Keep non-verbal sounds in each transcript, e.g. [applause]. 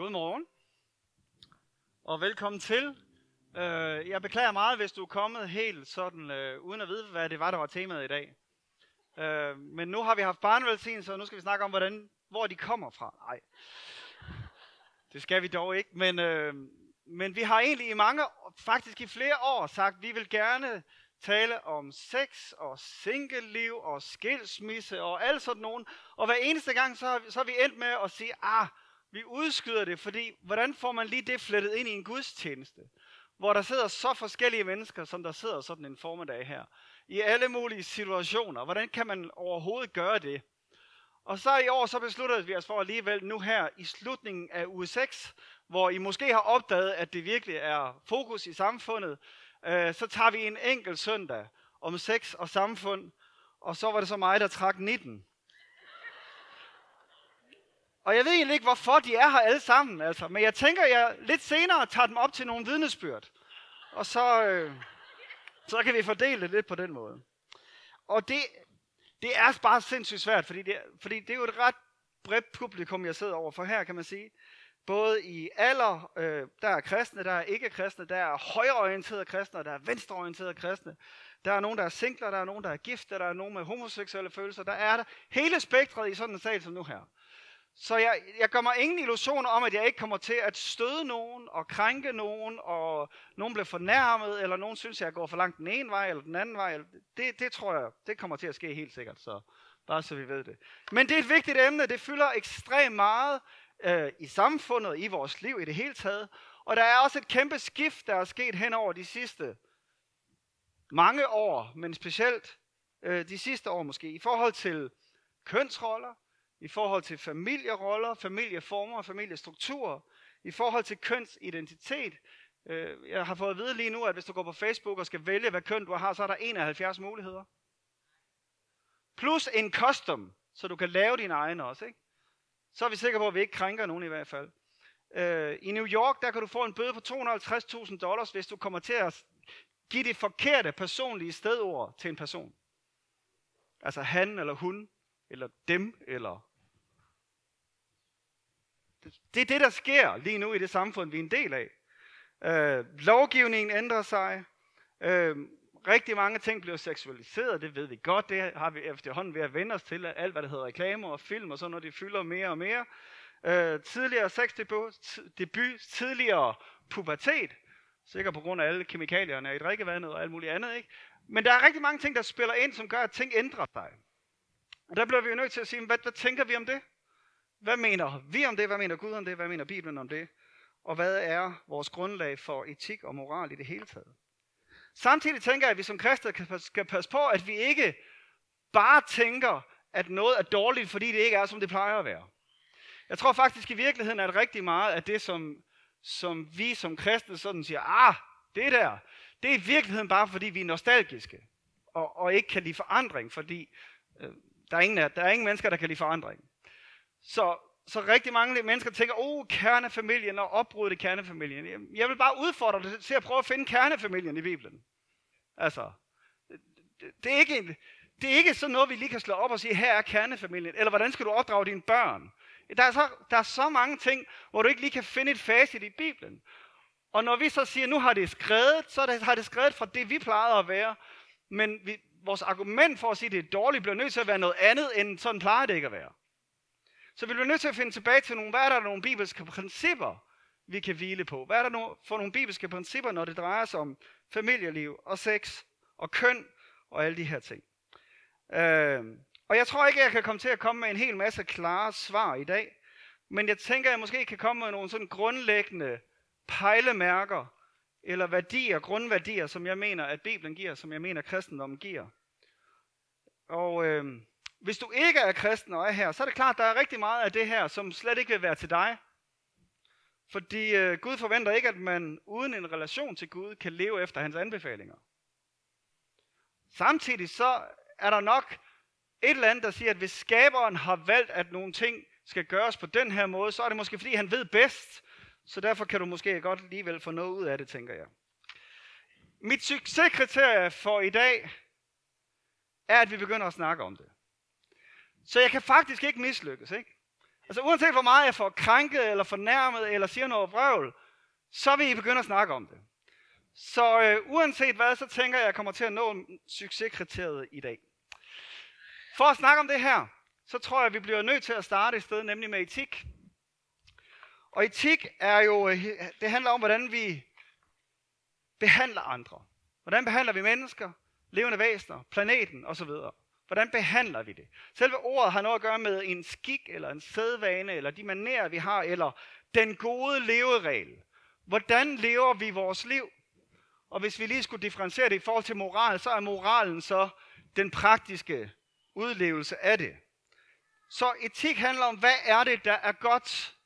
Godmorgen. Og velkommen til. Øh, jeg beklager meget, hvis du er kommet helt sådan, øh, uden at vide, hvad det var, der var temaet i dag. Øh, men nu har vi haft barnevelsignelse, så nu skal vi snakke om, hvordan, hvor de kommer fra. Nej, det skal vi dog ikke. Men, øh, men vi har egentlig i mange, faktisk i flere år, sagt, at vi vil gerne tale om sex og single-liv og skilsmisse og alt sådan nogen. Og hver eneste gang, så har, vi, så har vi endt med at sige, ah, vi udskyder det, fordi hvordan får man lige det flettet ind i en gudstjeneste? Hvor der sidder så forskellige mennesker, som der sidder sådan en formiddag her. I alle mulige situationer. Hvordan kan man overhovedet gøre det? Og så i år, så besluttede vi os for alligevel nu her i slutningen af uge 6, hvor I måske har opdaget, at det virkelig er fokus i samfundet, øh, så tager vi en enkelt søndag om sex og samfund, og så var det så mig, der trak 19. Og jeg ved egentlig ikke, hvorfor de er her alle sammen, altså. men jeg tænker, jeg lidt senere tager dem op til nogle vidnesbyrd. Og så, øh, så kan vi fordele det lidt på den måde. Og det, det er bare sindssygt svært, fordi det, fordi det er jo et ret bredt publikum, jeg sidder over for her, kan man sige. Både i alder, øh, der er kristne, der er ikke kristne, der er højreorienterede kristne, der er venstreorienterede kristne. Der er nogen, der er singler, der er nogen, der er gifte, der er nogen med homoseksuelle følelser. Der er der hele spektret i sådan en sal som nu her. Så jeg, jeg gør mig ingen illusioner om, at jeg ikke kommer til at støde nogen og krænke nogen, og nogen bliver fornærmet, eller nogen synes, at jeg går for langt den ene vej eller den anden vej. Det, det tror jeg, det kommer til at ske helt sikkert, så bare så vi ved det. Men det er et vigtigt emne, det fylder ekstremt meget øh, i samfundet, i vores liv i det hele taget. Og der er også et kæmpe skift, der er sket hen over de sidste mange år, men specielt øh, de sidste år måske, i forhold til kønsroller, i forhold til familieroller, familieformer og familiestrukturer, i forhold til kønsidentitet. Øh, jeg har fået at vide lige nu, at hvis du går på Facebook og skal vælge, hvad køn du har, så er der 71 muligheder. Plus en custom, så du kan lave din egen også. Ikke? Så er vi sikre på, at vi ikke krænker nogen i hvert fald. Øh, I New York, der kan du få en bøde på 250.000 dollars, hvis du kommer til at give det forkerte personlige stedord til en person. Altså han eller hun, eller dem, eller det er det, der sker lige nu i det samfund, vi er en del af. Øh, lovgivningen ændrer sig. Øh, rigtig mange ting bliver seksualiseret, det ved vi godt. Det har vi efterhånden ved at vende os til, at alt hvad der hedder reklamer og film og sådan noget, de fylder mere og mere. Øh, tidligere sexdebut, debut, tidligere pubertet, sikkert på grund af alle kemikalierne i drikkevandet og alt muligt andet. Ikke? Men der er rigtig mange ting, der spiller ind, som gør, at ting ændrer sig. Og der bliver vi jo nødt til at sige, hvad, hvad tænker vi om det? Hvad mener vi om det? Hvad mener Gud om det? Hvad mener Bibelen om det? Og hvad er vores grundlag for etik og moral i det hele taget? Samtidig tænker jeg, at vi som kristne skal passe på, at vi ikke bare tænker, at noget er dårligt, fordi det ikke er, som det plejer at være. Jeg tror faktisk i virkeligheden, at rigtig meget af det, som, som vi som kristne sådan siger, ah, det der, det er i virkeligheden bare, fordi vi er nostalgiske, og, og ikke kan lide forandring, fordi øh, der, er ingen, der er ingen mennesker, der kan lide forandring. Så, så rigtig mange mennesker tænker, oh, kernefamilien og opbruddet i kernefamilien. Jeg vil bare udfordre dig til at prøve at finde kernefamilien i Bibelen. Altså, det, det, er ikke en, det er ikke sådan noget, vi lige kan slå op og sige, her er kernefamilien. Eller hvordan skal du opdrage dine børn? Der er, så, der er så mange ting, hvor du ikke lige kan finde et facit i Bibelen. Og når vi så siger, nu har det skrevet, så det, har det skrevet fra det, vi plejede at være. Men vi, vores argument for at sige, at det er dårligt, bliver nødt til at være noget andet, end sådan plejer det ikke at være. Så vi bliver nødt til at finde tilbage til nogle, hvad er der nogle bibelske principper, vi kan hvile på? Hvad er der for nogle bibelske principper, når det drejer sig om familieliv og sex og køn og alle de her ting? Øh, og jeg tror ikke, jeg kan komme til at komme med en hel masse klare svar i dag, men jeg tænker, at jeg måske kan komme med nogle sådan grundlæggende pejlemærker, eller værdier, grundværdier, som jeg mener, at Bibelen giver, som jeg mener, at kristendommen giver. Og øh, hvis du ikke er kristen og er her, så er det klart, at der er rigtig meget af det her, som slet ikke vil være til dig. Fordi øh, Gud forventer ikke, at man uden en relation til Gud kan leve efter hans anbefalinger. Samtidig så er der nok et eller andet, der siger, at hvis skaberen har valgt, at nogle ting skal gøres på den her måde, så er det måske fordi, han ved bedst. Så derfor kan du måske godt alligevel få noget ud af det, tænker jeg. Mit succeskriterie for i dag er, at vi begynder at snakke om det. Så jeg kan faktisk ikke mislykkes, ikke? Altså uanset hvor meget jeg får krænket, eller fornærmet, eller siger noget vrøvl, så vil I begynde at snakke om det. Så øh, uanset hvad, så tænker jeg, at jeg kommer til at nå succeskriteriet i dag. For at snakke om det her, så tror jeg, at vi bliver nødt til at starte et sted, nemlig med etik. Og etik er jo, øh, det handler om, hvordan vi behandler andre. Hvordan behandler vi mennesker, levende væsener, planeten osv. Hvordan behandler vi det? Selve ordet har noget at gøre med en skik, eller en sædvane, eller de manerer, vi har, eller den gode leveregel. Hvordan lever vi vores liv? Og hvis vi lige skulle differentiere det i forhold til moral, så er moralen så den praktiske udlevelse af det. Så etik handler om, hvad er det, der er godt?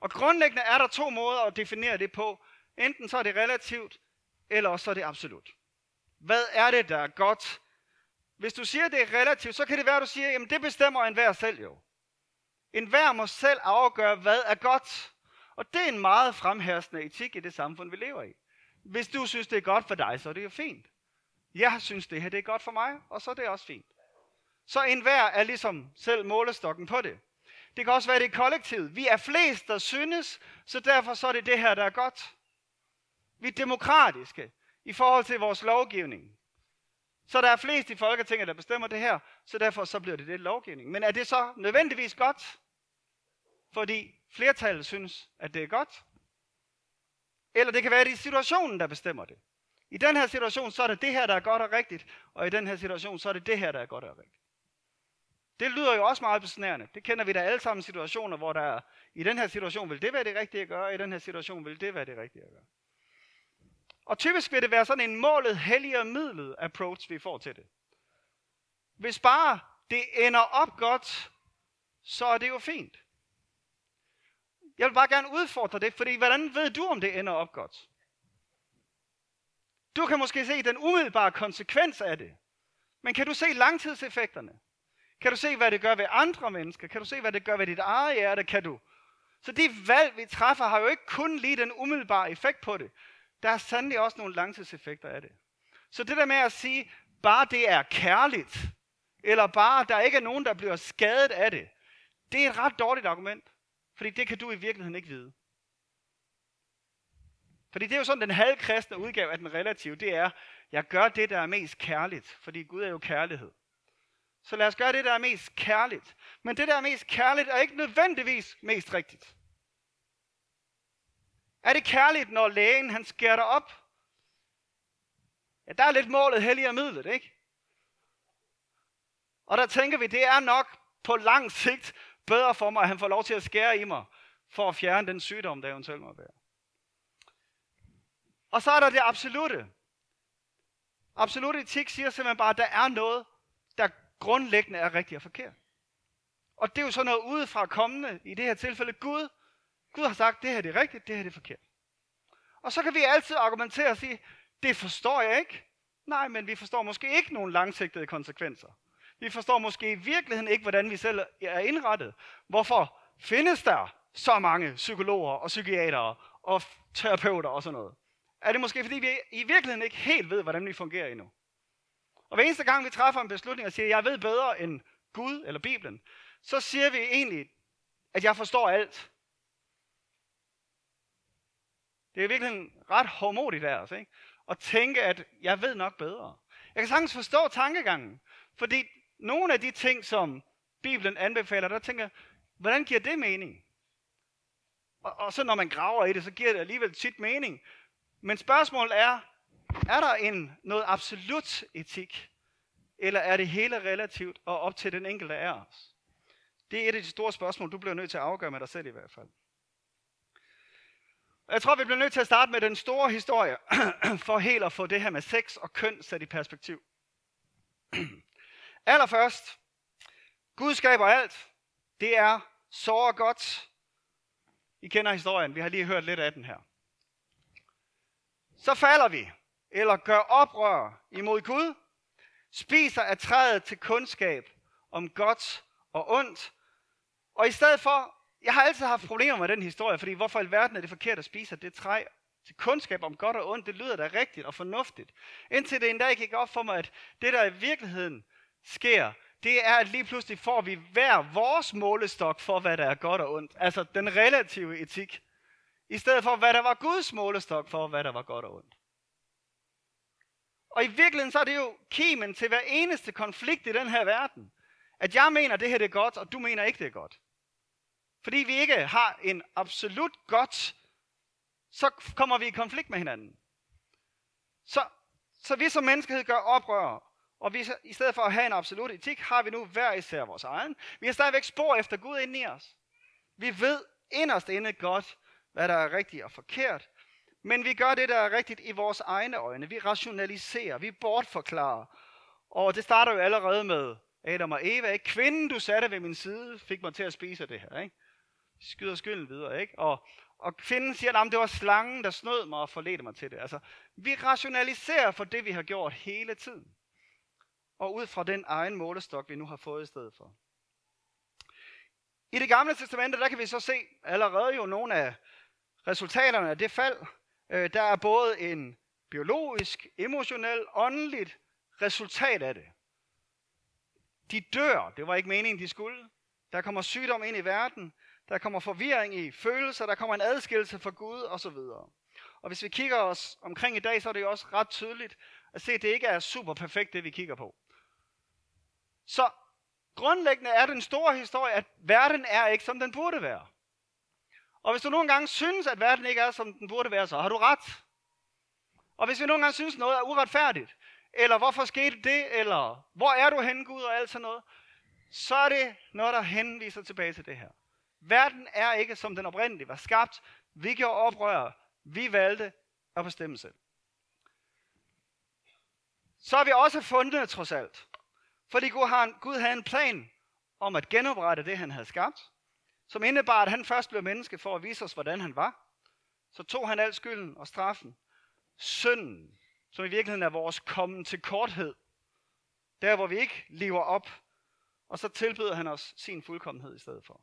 Og grundlæggende er der to måder at definere det på. Enten så er det relativt, eller så er det absolut. Hvad er det, der er godt? Hvis du siger, det er relativt, så kan det være, at du siger, jamen det bestemmer enhver selv jo. Enhver må selv afgøre, hvad er godt. Og det er en meget fremherskende etik i det samfund, vi lever i. Hvis du synes, det er godt for dig, så er det jo fint. Jeg synes, det her det er godt for mig, og så er det også fint. Så enhver er ligesom selv målestokken på det. Det kan også være det kollektivt. Vi er flest, der synes, så derfor så er det det her, der er godt. Vi er demokratiske i forhold til vores lovgivning. Så der er flest i Folketinget, der bestemmer det her, så derfor så bliver det det lovgivning. Men er det så nødvendigvis godt? Fordi flertallet synes, at det er godt? Eller det kan være, at det er situationen, der bestemmer det. I den her situation, så er det det her, der er godt og rigtigt, og i den her situation, så er det det her, der er godt og rigtigt. Det lyder jo også meget besnærende. Det kender vi da alle sammen situationer, hvor der er, i den her situation vil det være det rigtige at gøre, og i den her situation vil det være det rigtige at gøre. Og typisk vil det være sådan en målet, hellig midlet approach, vi får til det. Hvis bare det ender op godt, så er det jo fint. Jeg vil bare gerne udfordre det, fordi hvordan ved du, om det ender op godt? Du kan måske se den umiddelbare konsekvens af det. Men kan du se langtidseffekterne? Kan du se, hvad det gør ved andre mennesker? Kan du se, hvad det gør ved dit eget hjerte? Kan du? Så de valg, vi træffer, har jo ikke kun lige den umiddelbare effekt på det. Der er sandelig også nogle langtidseffekter af det. Så det der med at sige, bare det er kærligt, eller bare der ikke er nogen, der bliver skadet af det, det er et ret dårligt argument. Fordi det kan du i virkeligheden ikke vide. Fordi det er jo sådan, den halvkristne udgave af den relative, det er, jeg gør det, der er mest kærligt, fordi Gud er jo kærlighed. Så lad os gøre det, der er mest kærligt. Men det, der er mest kærligt, er ikke nødvendigvis mest rigtigt. Er det kærligt, når lægen han skærer dig op? Ja, der er lidt målet hellig midlet, ikke? Og der tænker vi, det er nok på lang sigt bedre for mig, at han får lov til at skære i mig, for at fjerne den sygdom, der eventuelt må være. Og så er der det absolute. Absolut etik siger simpelthen bare, at der er noget, der grundlæggende er rigtigt og forkert. Og det er jo så noget udefra kommende, i det her tilfælde Gud. Gud har sagt, det her det er rigtigt, det her det er forkert. Og så kan vi altid argumentere og sige, det forstår jeg ikke. Nej, men vi forstår måske ikke nogen langsigtede konsekvenser. Vi forstår måske i virkeligheden ikke, hvordan vi selv er indrettet. Hvorfor findes der så mange psykologer og psykiatere og terapeuter og sådan noget? Er det måske, fordi vi i virkeligheden ikke helt ved, hvordan vi fungerer endnu? Og hver eneste gang, vi træffer en beslutning og siger, jeg ved bedre end Gud eller Bibelen, så siger vi egentlig, at jeg forstår alt. Det er virkelig ret hårdmodigt af os, ikke? At tænke, at jeg ved nok bedre. Jeg kan sagtens forstå tankegangen, fordi nogle af de ting, som Bibelen anbefaler, der tænker hvordan giver det mening? Og, og så når man graver i det, så giver det alligevel tit mening. Men spørgsmålet er, er der en noget absolut etik? Eller er det hele relativt og op til den enkelte af os? Det er et af de store spørgsmål, du bliver nødt til at afgøre med dig selv i hvert fald. Jeg tror, vi bliver nødt til at starte med den store historie, [clears throat] for helt at få det her med sex og køn sat i perspektiv. [clears throat] Allerførst, Gud skaber alt. Det er så godt. I kender historien, vi har lige hørt lidt af den her. Så falder vi, eller gør oprør imod Gud, spiser af træet til kundskab om godt og ondt, og i stedet for, jeg har altid haft problemer med den historie, fordi hvorfor i alverden er det forkert at spise af det træ til kundskab om godt og ondt, det lyder da rigtigt og fornuftigt. Indtil det en dag gik op for mig, at det der i virkeligheden sker, det er, at lige pludselig får vi hver vores målestok for, hvad der er godt og ondt. Altså den relative etik. I stedet for, hvad der var Guds målestok for, hvad der var godt og ondt. Og i virkeligheden så er det jo kimen til hver eneste konflikt i den her verden. At jeg mener, at det her det er godt, og du mener ikke, det er godt. Fordi vi ikke har en absolut godt, så kommer vi i konflikt med hinanden. Så, så vi som menneskehed gør oprør, og vi, i stedet for at have en absolut etik, har vi nu hver især vores egen. Vi har stadigvæk spor efter Gud inde i os. Vi ved inderst inde godt, hvad der er rigtigt og forkert. Men vi gør det, der er rigtigt i vores egne øjne. Vi rationaliserer, vi bortforklarer. Og det starter jo allerede med Adam og Eva. Ikke? Kvinden, du satte ved min side, fik mig til at spise det her. Ikke? Skyder skylden videre. Ikke? Og, og kvinden siger, at det var slangen, der snød mig og forledte mig til det. Altså, vi rationaliserer for det, vi har gjort hele tiden. Og ud fra den egen målestok, vi nu har fået i stedet for. I det gamle testamente, der kan vi så se allerede jo nogle af resultaterne af det fald. Øh, der er både en biologisk, emotionel, åndeligt resultat af det. De dør, det var ikke meningen, de skulle. Der kommer sygdom ind i verden, der kommer forvirring i følelser, der kommer en adskillelse fra Gud osv. Og hvis vi kigger os omkring i dag, så er det jo også ret tydeligt at se, at det ikke er super perfekt, det vi kigger på. Så grundlæggende er den store historie, at verden er ikke, som den burde være. Og hvis du nogle gange synes, at verden ikke er, som den burde være, så har du ret. Og hvis vi nogle gange synes, noget er uretfærdigt, eller hvorfor skete det, eller hvor er du henne, Gud, og alt sådan noget, så er det noget, der henviser tilbage til det her. Verden er ikke, som den oprindeligt var skabt. Vi gjorde oprør. Vi valgte at bestemme selv. Så har vi også fundet trods alt. Fordi Gud havde en plan om at genoprette det, han havde skabt, som indebar, at han først blev menneske for at vise os, hvordan han var. Så tog han al skylden og straffen. Synden, som i virkeligheden er vores kommen til korthed. Der, hvor vi ikke lever op. Og så tilbyder han os sin fuldkommenhed i stedet for.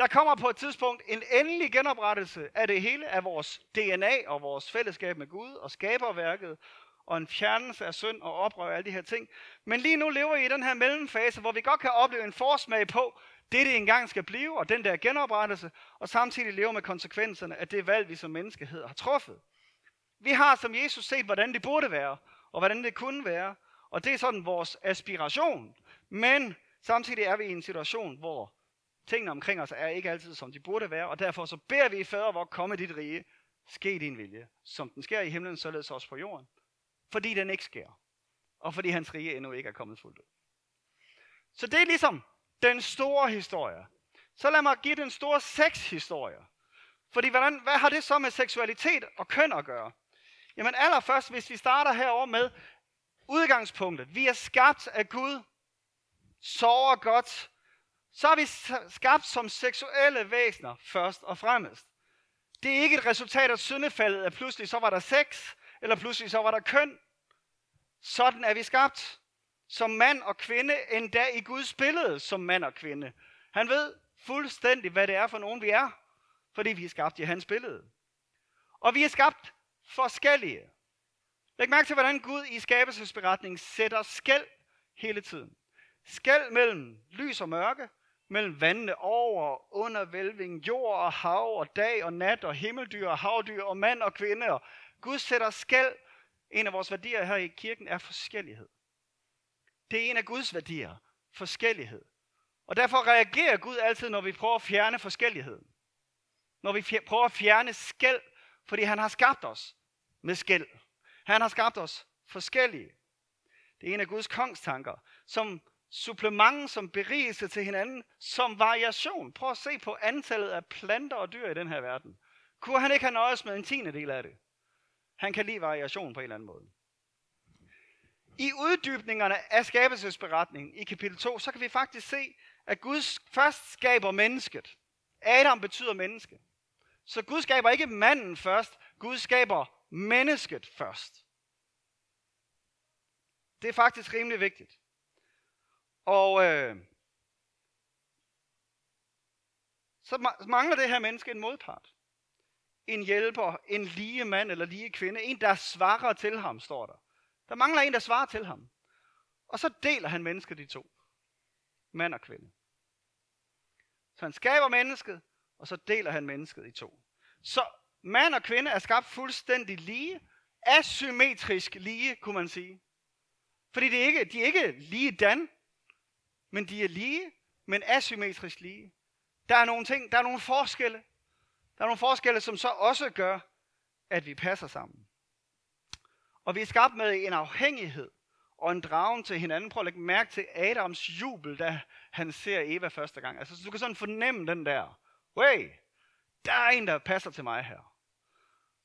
Der kommer på et tidspunkt en endelig genoprettelse af det hele, af vores DNA og vores fællesskab med Gud og skaberværket, og en fjernelse af synd og oprør og alle de her ting. Men lige nu lever vi i den her mellemfase, hvor vi godt kan opleve en forsmag på det, det engang skal blive, og den der genoprettelse, og samtidig leve med konsekvenserne af det valg, vi som menneskehed har truffet. Vi har som Jesus set, hvordan det burde være, og hvordan det kunne være, og det er sådan vores aspiration. Men samtidig er vi i en situation, hvor tingene omkring os er ikke altid, som de burde være, og derfor så beder vi i fader, hvor komme dit rige, ske din vilje, som den sker i himlen, således også på jorden. Fordi den ikke sker, og fordi hans rige endnu ikke er kommet fuldt ud. Så det er ligesom den store historie. Så lad mig give den store sexhistorie. Fordi hvordan, hvad har det så med seksualitet og køn at gøre? Jamen allerførst, hvis vi starter herover med udgangspunktet. Vi er skabt af Gud, sover godt, så er vi skabt som seksuelle væsener først og fremmest. Det er ikke et resultat af syndefaldet, at pludselig så var der sex, eller pludselig så var der køn. Sådan er vi skabt. Som mand og kvinde, endda i Guds billede som mand og kvinde. Han ved fuldstændig, hvad det er for nogen vi er, fordi vi er skabt i hans billede. Og vi er skabt forskellige. Læg mærke til, hvordan Gud i skabelsesberetningen sætter skæld hele tiden. Skæld mellem lys og mørke, mellem vandene over og under vælving, jord og hav og dag og nat og himmeldyr og havdyr og mand og kvinde. Og Gud sætter skæld. En af vores værdier her i kirken er forskellighed. Det er en af Guds værdier. Forskellighed. Og derfor reagerer Gud altid, når vi prøver at fjerne forskelligheden. Når vi prøver at fjerne skæld, fordi han har skabt os med skæld. Han har skabt os forskellige. Det er en af Guds kongstanker, som supplement, som berigelse til hinanden, som variation. Prøv at se på antallet af planter og dyr i den her verden. Kunne han ikke have nøjes med en tiende del af det? Han kan lide variation på en eller anden måde. I uddybningerne af skabelsesberetningen i kapitel 2, så kan vi faktisk se, at Gud først skaber mennesket. Adam betyder menneske. Så Gud skaber ikke manden først, Gud skaber mennesket først. Det er faktisk rimelig vigtigt. Og øh, så mangler det her menneske en modpart. En hjælper, en lige mand eller lige kvinde, en der svarer til ham, står der. Der mangler en, der svarer til ham. Og så deler han mennesket de to. mand og kvinde. Så han skaber mennesket, og så deler han mennesket i to. Så mand og kvinde er skabt fuldstændig lige, asymmetrisk lige, kunne man sige. Fordi det er ikke, de er ikke lige dan, men de er lige, men asymmetrisk lige. Der er nogle ting, der er nogle forskelle. Der er nogle forskelle, som så også gør, at vi passer sammen. Og vi er skabt med en afhængighed og en dragen til hinanden. Prøv at lægge mærke til Adams jubel, da han ser Eva første gang. Altså, du kan sådan fornemme den der, hey, der er en, der passer til mig her.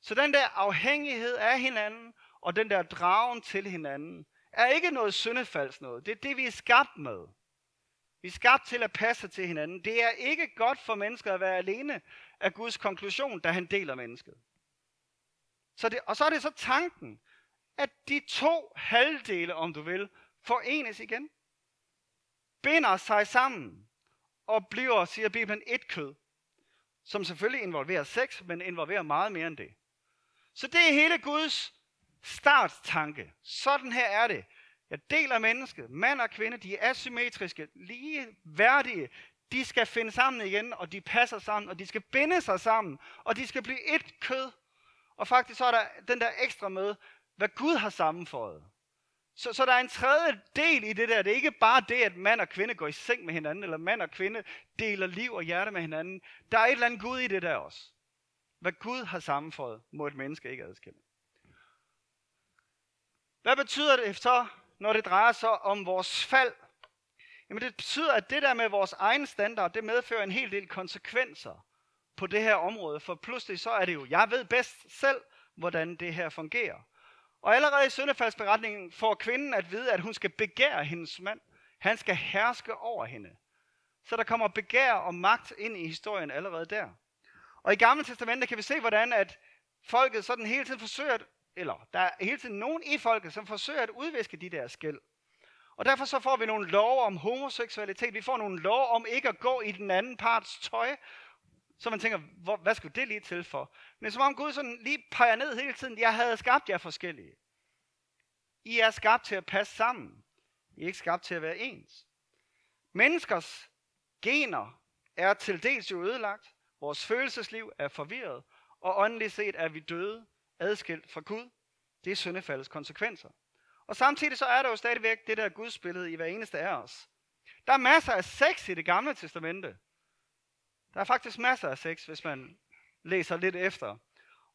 Så den der afhængighed af hinanden, og den der dragen til hinanden, er ikke noget syndefalds noget. Det er det, vi er skabt med. Vi er skabt til at passe til hinanden. Det er ikke godt for mennesker at være alene af Guds konklusion, da han deler mennesket. Så det, og så er det så tanken, at de to halvdele, om du vil, forenes igen. Binder sig sammen og bliver, siger Bibelen, et kød. Som selvfølgelig involverer sex, men involverer meget mere end det. Så det er hele Guds starttanke. Sådan her er det. Jeg deler mennesket. Mand og kvinde, de er asymmetriske, lige værdige. De skal finde sammen igen, og de passer sammen, og de skal binde sig sammen, og de skal blive et kød. Og faktisk så er der den der ekstra med, hvad Gud har sammenføjet. Så, så der er en tredje del i det der. Det er ikke bare det, at mand og kvinde går i seng med hinanden, eller mand og kvinde deler liv og hjerte med hinanden. Der er et eller andet Gud i det der også. Hvad Gud har sammenføjet, må et menneske ikke adskille. Hvad betyder det så, når det drejer sig om vores fald? Jamen det betyder, at det der med vores egen standard, det medfører en hel del konsekvenser på det her område. For pludselig så er det jo, jeg ved bedst selv, hvordan det her fungerer. Og allerede i søndefaldsberetningen får kvinden at vide, at hun skal begære hendes mand. Han skal herske over hende. Så der kommer begær og magt ind i historien allerede der. Og i Gamle Testamentet kan vi se, hvordan at folket sådan hele tiden forsøger, eller der er hele tiden nogen i folket, som forsøger at udviske de der skæld. Og derfor så får vi nogle lov om homoseksualitet. Vi får nogle lov om ikke at gå i den anden parts tøj. Så man tænker, hvor, hvad skulle det lige til for? Men som om Gud sådan lige peger ned hele tiden. Jeg havde skabt jer forskellige. I er skabt til at passe sammen. I er ikke skabt til at være ens. Menneskers gener er til dels jo ødelagt. Vores følelsesliv er forvirret. Og åndeligt set er vi døde, adskilt fra Gud. Det er syndefaldets konsekvenser. Og samtidig så er der jo stadigvæk det der Guds billede i hver eneste af os. Der er masser af sex i det gamle testamente. Der er faktisk masser af sex, hvis man læser lidt efter.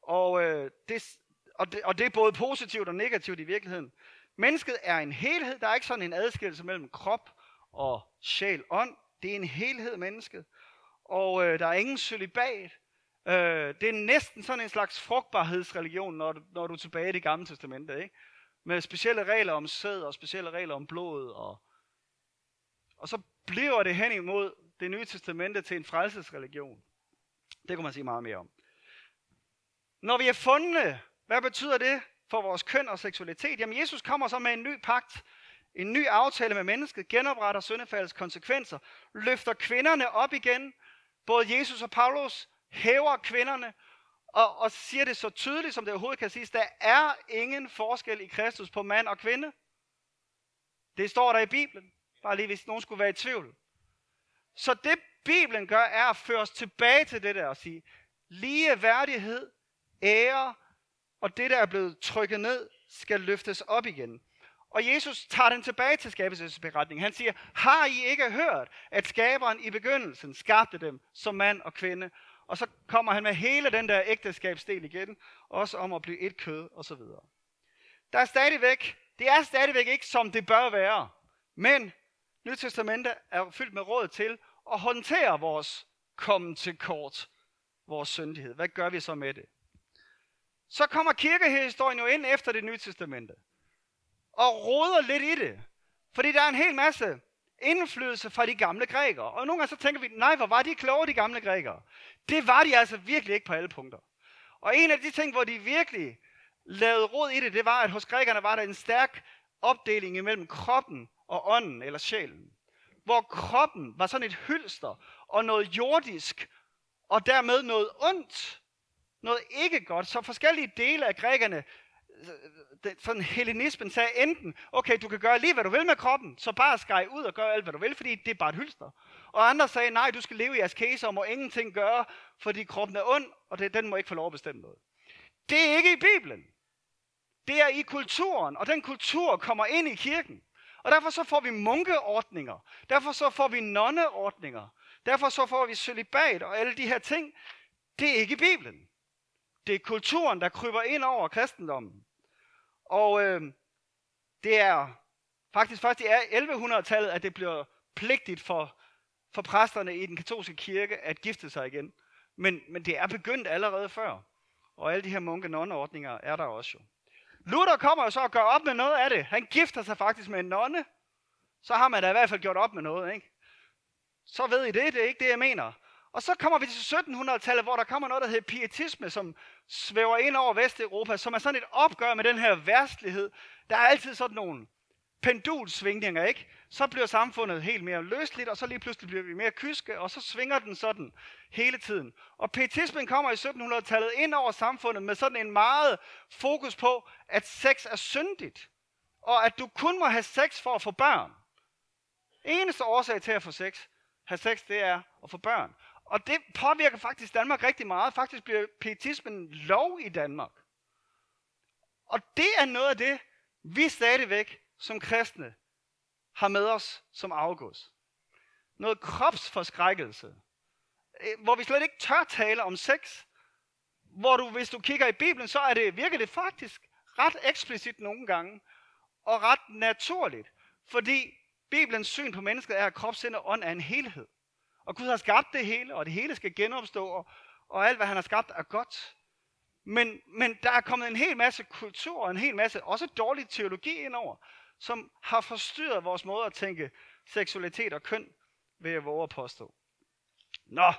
Og, øh, det, og, det, og det er både positivt og negativt i virkeligheden. Mennesket er en helhed. Der er ikke sådan en adskillelse mellem krop og sjæl ånd. Det er en helhed mennesket. Og øh, der er ingen celibat. Øh, det er næsten sådan en slags frugtbarhedsreligion, når du, når du er tilbage i det gamle testamente. Ikke? Med specielle regler om sæd og specielle regler om blod. Og, og så bliver det hen imod det nye testamente til en frelsesreligion. Det kunne man sige meget mere om. Når vi er fundne, hvad betyder det for vores køn og seksualitet? Jamen Jesus kommer så med en ny pagt, en ny aftale med mennesket, genopretter syndefaldets konsekvenser, løfter kvinderne op igen. Både Jesus og Paulus hæver kvinderne og, og siger det så tydeligt, som det overhovedet kan siges. Der er ingen forskel i Kristus på mand og kvinde. Det står der i Bibelen. Bare lige hvis nogen skulle være i tvivl. Så det Bibelen gør, er at føre os tilbage til det der og sige, lige værdighed, ære og det, der er blevet trykket ned, skal løftes op igen. Og Jesus tager den tilbage til skabelsesberetningen. Han siger, har I ikke hørt, at skaberen i begyndelsen skabte dem som mand og kvinde? Og så kommer han med hele den der ægteskabsdel igen, også om at blive et kød og så videre. Der er stadigvæk, det er stadigvæk ikke som det bør være, men Nyt Testamentet er fyldt med råd til at håndtere vores komme til kort, vores syndighed. Hvad gør vi så med det? Så kommer kirkehistorien jo ind efter det nye testamente og roder lidt i det. Fordi der er en hel masse indflydelse fra de gamle grækere. Og nogle gange så tænker vi, nej, hvor var de kloge, de gamle grækere. Det var de altså virkelig ikke på alle punkter. Og en af de ting, hvor de virkelig lavede råd i det, det var, at hos grækerne var der en stærk opdeling imellem kroppen og ånden eller sjælen. Hvor kroppen var sådan et hylster og noget jordisk, og dermed noget ondt, noget ikke godt. Så forskellige dele af grækerne sådan hellenismen sagde enten, okay, du kan gøre lige, hvad du vil med kroppen, så bare skære ud og gør alt, hvad du vil, fordi det er bare et hylster. Og andre sagde, nej, du skal leve i askese og må ingenting gøre, fordi kroppen er ond, og det, den må ikke få lov at bestemme noget. Det er ikke i Bibelen. Det er i kulturen, og den kultur kommer ind i kirken. Og derfor så får vi munkeordninger. Derfor så får vi nonneordninger. Derfor så får vi celibat og alle de her ting. Det er ikke i Bibelen. Det er kulturen, der kryber ind over kristendommen. Og øh, det er faktisk først i 1100-tallet, at det bliver pligtigt for, for præsterne i den katolske kirke at gifte sig igen. Men, men det er begyndt allerede før. Og alle de her munke nonneordninger er der også jo. Luther kommer og så og gør op med noget af det. Han gifter sig faktisk med en nonne. Så har man da i hvert fald gjort op med noget, ikke? Så ved I det, det er ikke det, jeg mener. Og så kommer vi til 1700-tallet, hvor der kommer noget, der hedder pietisme, som svæver ind over Vesteuropa, som er sådan et opgør med den her værstlighed. Der er altid sådan nogle pendulsvingninger, ikke? Så bliver samfundet helt mere løsligt, og så lige pludselig bliver vi mere kyske, og så svinger den sådan hele tiden. Og pietismen kommer i 1700-tallet ind over samfundet med sådan en meget fokus på, at sex er syndigt, og at du kun må have sex for at få børn. Eneste årsag til at få sex, have sex, det er at få børn. Og det påvirker faktisk Danmark rigtig meget. Faktisk bliver pietismen lov i Danmark. Og det er noget af det, vi stadigvæk som kristne har med os som afgås. Noget kropsforskrækkelse. Øh, hvor vi slet ikke tør tale om sex. Hvor du, hvis du kigger i Bibelen, så er det, virker det faktisk ret eksplicit nogle gange. Og ret naturligt. Fordi Bibelens syn på mennesket er, at krop, sind og ånd er en helhed. Og Gud har skabt det hele, og det hele skal genopstå, og, og alt, hvad han har skabt, er godt. Men, men der er kommet en hel masse kultur, og en hel masse, også dårlig teologi indover, som har forstyrret vores måde at tænke seksualitet og køn, ved at våge at påstå. Nå.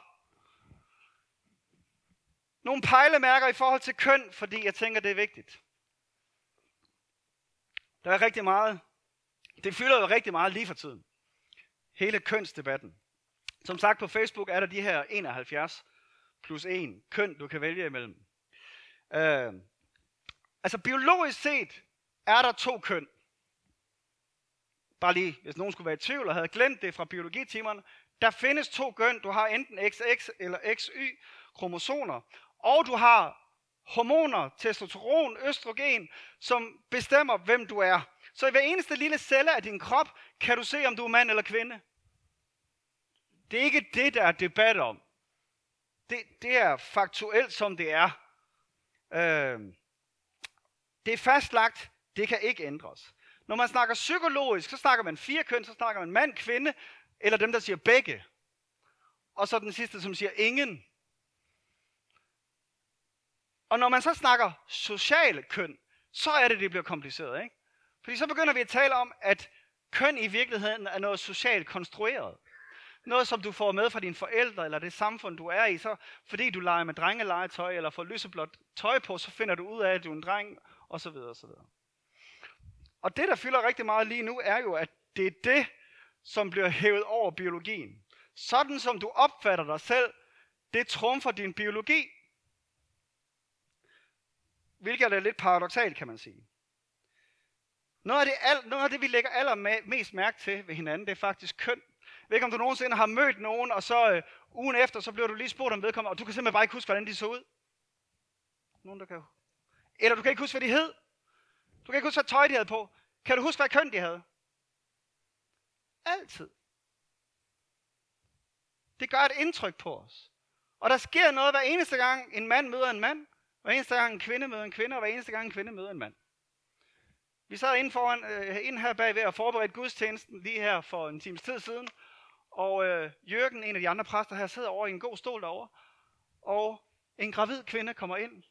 Nogle pejlemærker i forhold til køn, fordi jeg tænker, det er vigtigt. Der er rigtig meget. Det fylder jo rigtig meget lige for tiden. Hele kønsdebatten. Som sagt på Facebook er der de her 71 plus 1 køn, du kan vælge imellem. Øh, altså biologisk set er der to køn. Bare lige, hvis nogen skulle være i tvivl og havde glemt det fra biologitimerne. Der findes to køn. Du har enten XX eller XY kromosomer. Og du har hormoner, testosteron, østrogen, som bestemmer, hvem du er. Så i hver eneste lille celle af din krop, kan du se, om du er mand eller kvinde. Det er ikke det, der er debat om. Det, det er faktuelt, som det er. Øh, det er fastlagt, det kan ikke ændres. Når man snakker psykologisk, så snakker man fire køn, så snakker man mand, kvinde, eller dem, der siger begge. Og så den sidste, som siger ingen. Og når man så snakker sociale køn, så er det, det bliver kompliceret. Ikke? Fordi så begynder vi at tale om, at køn i virkeligheden er noget socialt konstrueret noget, som du får med fra dine forældre, eller det samfund, du er i, så fordi du leger med drengelegetøj, eller får lyseblåt tøj på, så finder du ud af, at du er en dreng, og så videre, og så videre. Og det, der fylder rigtig meget lige nu, er jo, at det er det, som bliver hævet over biologien. Sådan som du opfatter dig selv, det trumfer din biologi. Hvilket er lidt paradoxalt, kan man sige. Noget af det, noget af det vi lægger allermest mærke til ved hinanden, det er faktisk køn ved ikke, om du nogensinde har mødt nogen, og så øh, ugen efter, så bliver du lige spurgt om vedkommende, og du kan simpelthen bare ikke huske, hvordan de så ud. Nogen, der kan Eller du kan ikke huske, hvad de hed. Du kan ikke huske, hvad tøj de havde på. Kan du huske, hvad køn de havde? Altid. Det gør et indtryk på os. Og der sker noget hver eneste gang, en mand møder en mand, hver eneste gang en kvinde møder en kvinde, og hver eneste gang en kvinde møder en mand. Vi sad inde, foran, øh, inde her bagved og forberedte gudstjenesten lige her for en times tid siden, og øh, Jørgen, en af de andre præster her, sidder over i en god stol derovre. Og en gravid kvinde kommer ind.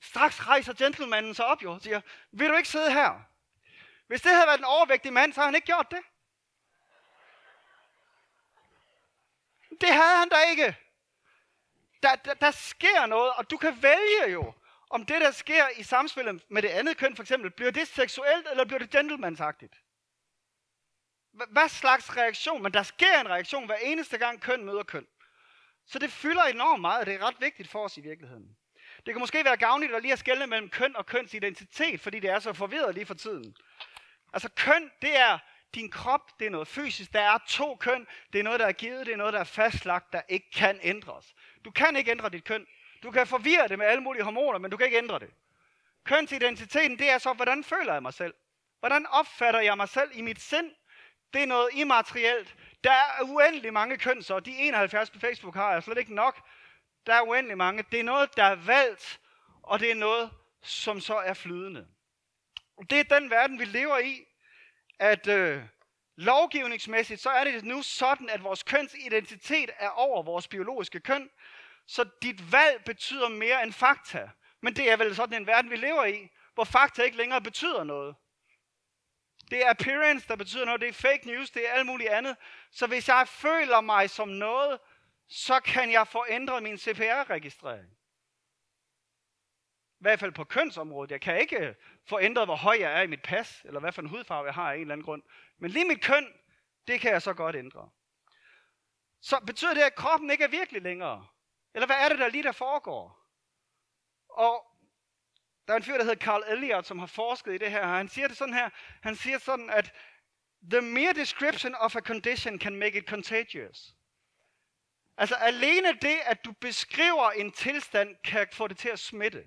Straks rejser gentlemanen sig op jo og siger, vil du ikke sidde her? Hvis det havde været en overvægtig mand, så havde han ikke gjort det. Det havde han da ikke. Der, der, der sker noget, og du kan vælge jo, om det, der sker i samspillet med det andet køn, for eksempel, bliver det seksuelt, eller bliver det gentlemansagtigt? Hvad slags reaktion, men der sker en reaktion hver eneste gang køn møder køn. Så det fylder enormt meget, og det er ret vigtigt for os i virkeligheden. Det kan måske være gavnligt at lige at skelne mellem køn og kønsidentitet, fordi det er så forvirret lige for tiden. Altså køn, det er din krop, det er noget fysisk. Der er to køn. Det er noget, der er givet. Det er noget, der er fastlagt, der ikke kan ændres. Du kan ikke ændre dit køn. Du kan forvirre det med alle mulige hormoner, men du kan ikke ændre det. Kønsidentiteten, det er så, hvordan føler jeg mig selv? Hvordan opfatter jeg mig selv i mit sind? Det er noget immaterielt. Der er uendelig mange kønser. De 71 på Facebook har jeg slet ikke nok. Der er uendelig mange. Det er noget, der er valgt, og det er noget, som så er flydende. Det er den verden, vi lever i, at øh, lovgivningsmæssigt, så er det nu sådan, at vores kønsidentitet er over vores biologiske køn. Så dit valg betyder mere end fakta. Men det er vel sådan en verden, vi lever i, hvor fakta ikke længere betyder noget. Det er appearance, der betyder noget. Det er fake news. Det er alt muligt andet. Så hvis jeg føler mig som noget, så kan jeg forændre min CPR-registrering. I hvert fald på kønsområdet. Jeg kan ikke få ændret, hvor høj jeg er i mit pas, eller hvad for en hudfarve jeg har af en eller anden grund. Men lige mit køn, det kan jeg så godt ændre. Så betyder det, at kroppen ikke er virkelig længere? Eller hvad er det, der lige der foregår? Og der er en fyr, der hedder Carl Elliot, som har forsket i det her. Han siger det sådan her. Han siger sådan, at the mere description of a condition can make it contagious. Altså alene det, at du beskriver en tilstand, kan få det til at smitte.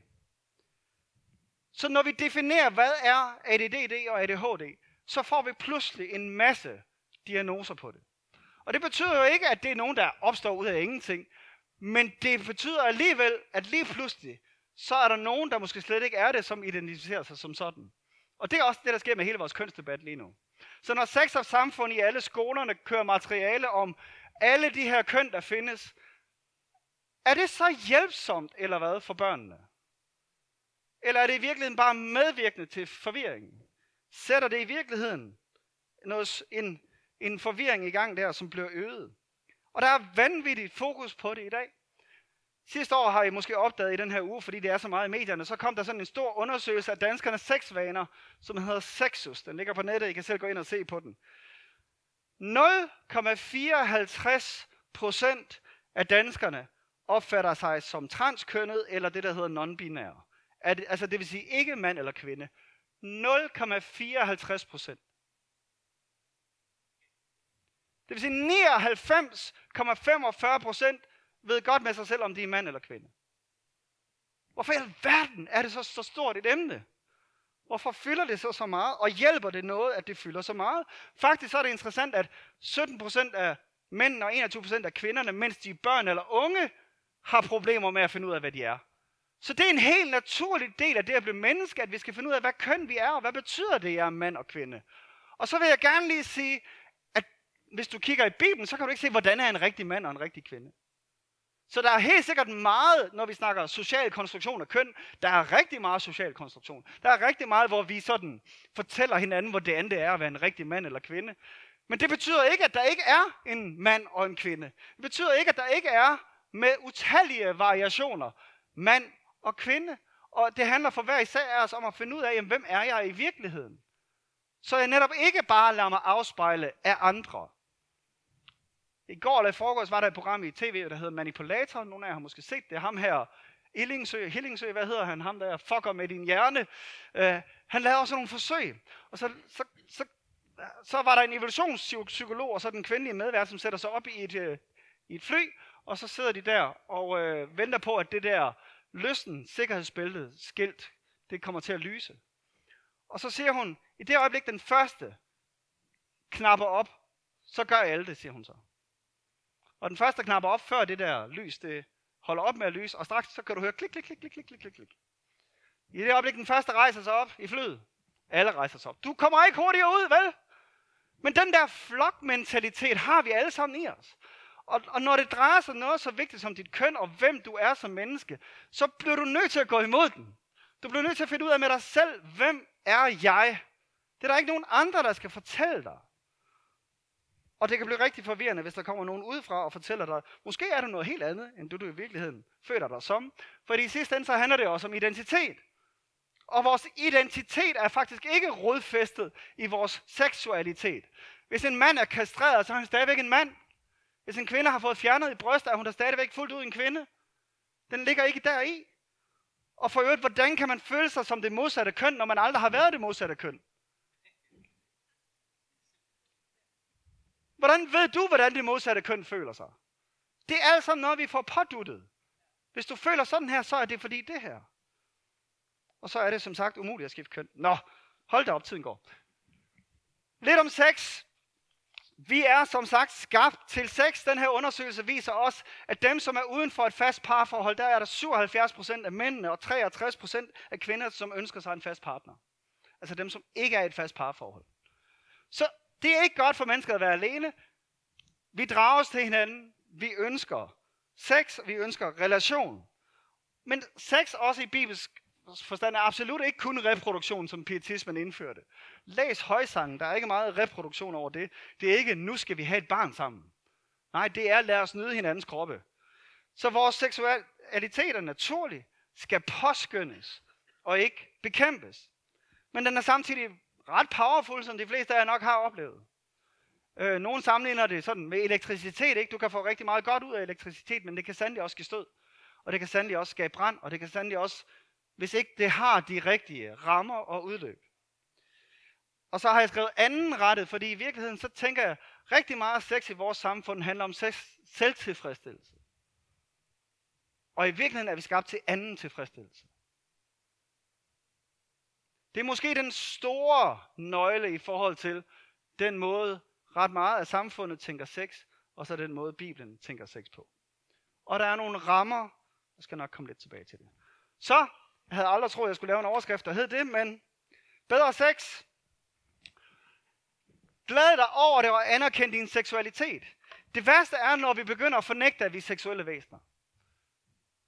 Så når vi definerer, hvad er ADD og ADHD, så får vi pludselig en masse diagnoser på det. Og det betyder jo ikke, at det er nogen, der opstår ud af ingenting. Men det betyder alligevel, at lige pludselig, så er der nogen, der måske slet ikke er det, som identificerer sig som sådan. Og det er også det, der sker med hele vores kønsdebat lige nu. Så når sex og samfund i alle skolerne kører materiale om alle de her køn, der findes, er det så hjælpsomt, eller hvad, for børnene? Eller er det i virkeligheden bare medvirkende til forvirringen? Sætter det i virkeligheden noget, en, en forvirring i gang der, som bliver øget? Og der er vanvittigt fokus på det i dag. Sidste år har I måske opdaget i den her uge, fordi det er så meget i medierne, så kom der sådan en stor undersøgelse af danskernes sexvaner, som hedder Sexus. Den ligger på nettet, I kan selv gå ind og se på den. 0,54 procent af danskerne opfatter sig som transkønnet, eller det, der hedder non-binære. Altså det vil sige ikke mand eller kvinde. 0,54 procent. Det vil sige 99,45 procent ved godt med sig selv, om de er mand eller kvinde. Hvorfor i alverden er det så, så stort et emne? Hvorfor fylder det så så meget? Og hjælper det noget, at det fylder så meget? Faktisk så er det interessant, at 17% af mændene og 21% af kvinderne, mens de er børn eller unge, har problemer med at finde ud af, hvad de er. Så det er en helt naturlig del af det at blive menneske, at vi skal finde ud af, hvad køn vi er, og hvad betyder det, at jeg er mand og kvinde. Og så vil jeg gerne lige sige, at hvis du kigger i Bibelen, så kan du ikke se, hvordan er en rigtig mand og en rigtig kvinde. Så der er helt sikkert meget, når vi snakker social konstruktion af køn, der er rigtig meget social konstruktion. Der er rigtig meget, hvor vi sådan fortæller hinanden, hvordan det er at være en rigtig mand eller kvinde. Men det betyder ikke, at der ikke er en mand og en kvinde. Det betyder ikke, at der ikke er med utallige variationer mand og kvinde. Og det handler for hver især af os om at finde ud af, jamen, hvem er jeg i virkeligheden? Så jeg netop ikke bare lader mig afspejle af andre. I går eller i forgårs var der et program i tv, der hedder Manipulator. Nogle af jer har måske set det. Ham her, Illingsø, Hillingsø, hvad hedder han? Ham der fucker med din hjerne. Uh, han lavede også nogle forsøg. Og så, så, så, så var der en evolutionspsykolog, og så den kvindelige medvært, som sætter sig op i et, uh, i et fly, og så sidder de der og uh, venter på, at det der lysten, sikkerhedsbæltet, skilt, det kommer til at lyse. Og så siger hun, i det øjeblik den første knapper op, så gør alle det, siger hun så. Og den første knapper op, før det der lys, det holder op med at lyse, og straks så kan du høre klik, klik, klik, klik, klik, klik, klik, klik. I det øjeblik, den første rejser sig op i flyet, alle rejser sig op. Du kommer ikke hurtigere ud, vel? Men den der flokmentalitet har vi alle sammen i os. Og, og når det drejer sig noget så vigtigt som dit køn og hvem du er som menneske, så bliver du nødt til at gå imod den. Du bliver nødt til at finde ud af med dig selv, hvem er jeg? Det er der ikke nogen andre, der skal fortælle dig. Og det kan blive rigtig forvirrende, hvis der kommer nogen udefra og fortæller dig, måske er du noget helt andet, end du, du i virkeligheden føler dig som. For i sidste ende så handler det også om identitet. Og vores identitet er faktisk ikke rodfæstet i vores seksualitet. Hvis en mand er kastreret, så er han stadigvæk en mand. Hvis en kvinde har fået fjernet i brystet, er hun da stadigvæk fuldt ud en kvinde. Den ligger ikke deri. Og for øvrigt, hvordan kan man føle sig som det modsatte køn, når man aldrig har været det modsatte køn? Hvordan ved du, hvordan det modsatte køn føler sig? Det er alt sammen noget, vi får påduttet. Hvis du føler sådan her, så er det fordi det her. Og så er det som sagt umuligt at skifte køn. Nå, hold da op, tiden går. Lidt om sex. Vi er som sagt skabt til sex. Den her undersøgelse viser os, at dem, som er uden for et fast parforhold, der er der 77% af mændene og 63% af kvinder, som ønsker sig en fast partner. Altså dem, som ikke er i et fast parforhold. Så det er ikke godt for mennesker at være alene. Vi drages til hinanden. Vi ønsker sex, vi ønsker relation. Men sex også i bibelsk forstand er absolut ikke kun reproduktion, som pietismen indførte. Læs højsangen, der er ikke meget reproduktion over det. Det er ikke, nu skal vi have et barn sammen. Nej, det er, lad os nyde hinandens kroppe. Så vores seksualitet er naturlig, skal påskyndes og ikke bekæmpes. Men den er samtidig ret powerful, som de fleste af jer nok har oplevet. Øh, nogle sammenligner det sådan med elektricitet. Ikke? Du kan få rigtig meget godt ud af elektricitet, men det kan sandelig også give stød. Og det kan sandelig også skabe brand, og det kan sandelig også, hvis ikke det har de rigtige rammer og udløb. Og så har jeg skrevet anden rettet, fordi i virkeligheden så tænker jeg, rigtig meget sex i vores samfund handler om sex, selvtilfredsstillelse. Og i virkeligheden er vi skabt til anden tilfredsstillelse. Det er måske den store nøgle i forhold til den måde, ret meget af samfundet tænker sex, og så den måde, Bibelen tænker sex på. Og der er nogle rammer, jeg skal nok komme lidt tilbage til det. Så, jeg havde aldrig troet, at jeg skulle lave en overskrift, der hed det, men bedre sex. Glæd dig over det og anerkend din seksualitet. Det værste er, når vi begynder at fornægte, at vi er seksuelle væsener.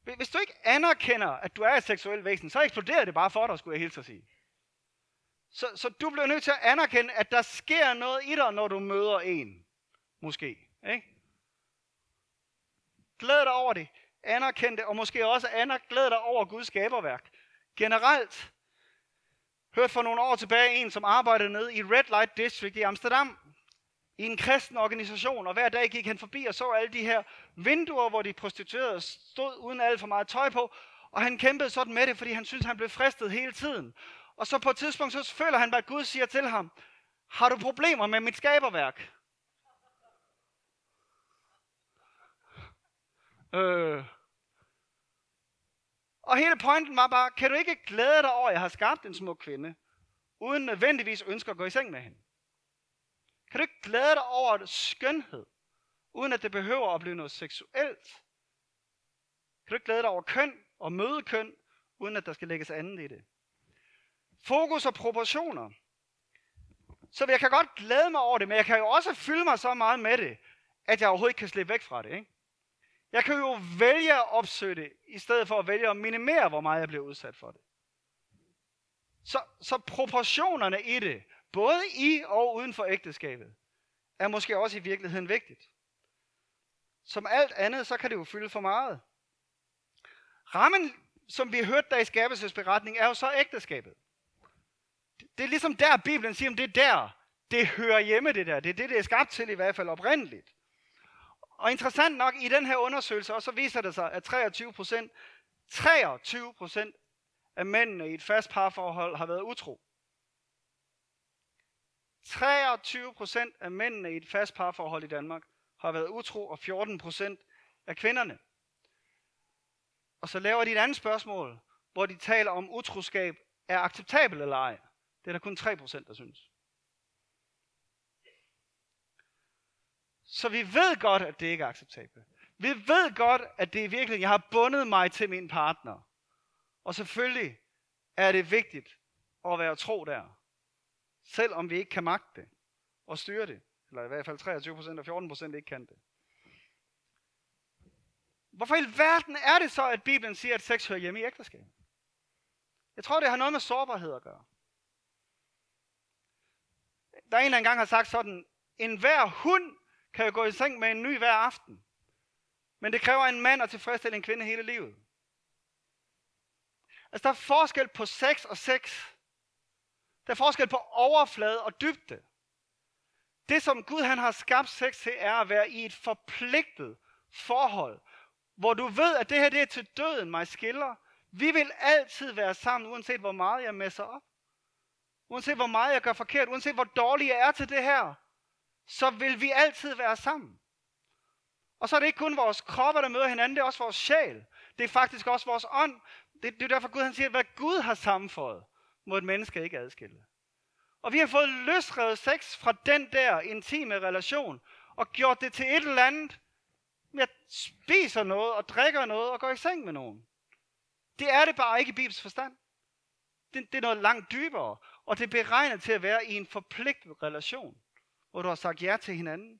Hvis du ikke anerkender, at du er et seksuelt væsen, så eksploderer det bare for dig, skulle jeg hilse at sige. Så, så du bliver nødt til at anerkende, at der sker noget i dig, når du møder en. Måske. Ikke? Glæd dig over det. Anerkend det, og måske også aner, glæd dig over Guds skaberværk. Generelt. Hørte for nogle år tilbage en, som arbejdede nede i Red Light District i Amsterdam. I en kristen organisation, og hver dag gik han forbi og så alle de her vinduer, hvor de prostituerede stod uden alt for meget tøj på. Og han kæmpede sådan med det, fordi han syntes, han blev fristet hele tiden. Og så på et tidspunkt, så føler han, at Gud siger til ham, har du problemer med mit skaberværk? Øh. Og hele pointen var bare, kan du ikke glæde dig over, at jeg har skabt en smuk kvinde, uden nødvendigvis ønsker at gå i seng med hende? Kan du ikke glæde dig over skønhed, uden at det behøver at blive noget seksuelt? Kan du ikke glæde dig over køn og møde køn, uden at der skal lægges andet i det? Fokus og proportioner. Så jeg kan godt glæde mig over det, men jeg kan jo også fylde mig så meget med det, at jeg overhovedet ikke kan slippe væk fra det. Ikke? Jeg kan jo vælge at opsøge det, i stedet for at vælge at minimere, hvor meget jeg bliver udsat for det. Så, så proportionerne i det, både i og uden for ægteskabet, er måske også i virkeligheden vigtigt. Som alt andet, så kan det jo fylde for meget. Rammen, som vi hørte der i skabelsesberetningen, er jo så ægteskabet. Det er ligesom der, Bibelen siger, om det er der, det hører hjemme det der. Det er det, det er skabt til i hvert fald oprindeligt. Og interessant nok, i den her undersøgelse, så viser det sig, at 23 procent, 23 procent af mændene i et fast parforhold har været utro. 23 procent af mændene i et fast parforhold i Danmark har været utro, og 14 procent af kvinderne. Og så laver de et andet spørgsmål, hvor de taler om utroskab er acceptabelt eller ej. Det er der kun 3%, der synes. Så vi ved godt, at det ikke er acceptabelt. Vi ved godt, at det er virkelig, jeg har bundet mig til min partner. Og selvfølgelig er det vigtigt at være tro der. Selvom vi ikke kan magte det og styre det. Eller i hvert fald 23% og 14% ikke kan det. Hvorfor i verden er det så, at Bibelen siger, at sex hører hjemme i ægteskab? Jeg tror, det har noget med sårbarhed at gøre. Der er en, der engang har sagt sådan, en hver hund kan jo gå i seng med en ny hver aften. Men det kræver en mand at tilfredsstille en kvinde hele livet. Altså, der er forskel på sex og sex. Der er forskel på overflade og dybde. Det, som Gud han har skabt sex til, er at være i et forpligtet forhold, hvor du ved, at det her det er til døden mig skiller. Vi vil altid være sammen, uanset hvor meget jeg messer op. Uanset hvor meget jeg gør forkert, uanset hvor dårlig jeg er til det her, så vil vi altid være sammen. Og så er det ikke kun vores kroppe, der møder hinanden, det er også vores sjæl. Det er faktisk også vores ånd. Det, det er derfor Gud han siger, at hvad Gud har sammenføjet, må et menneske ikke adskille. Og vi har fået løsrevet sex fra den der intime relation, og gjort det til et eller andet, jeg spiser noget og drikker noget og går i seng med nogen. Det er det bare ikke i Bibels forstand. Det, det er noget langt dybere, og det er beregnet til at være i en forpligtet relation, hvor du har sagt ja til hinanden.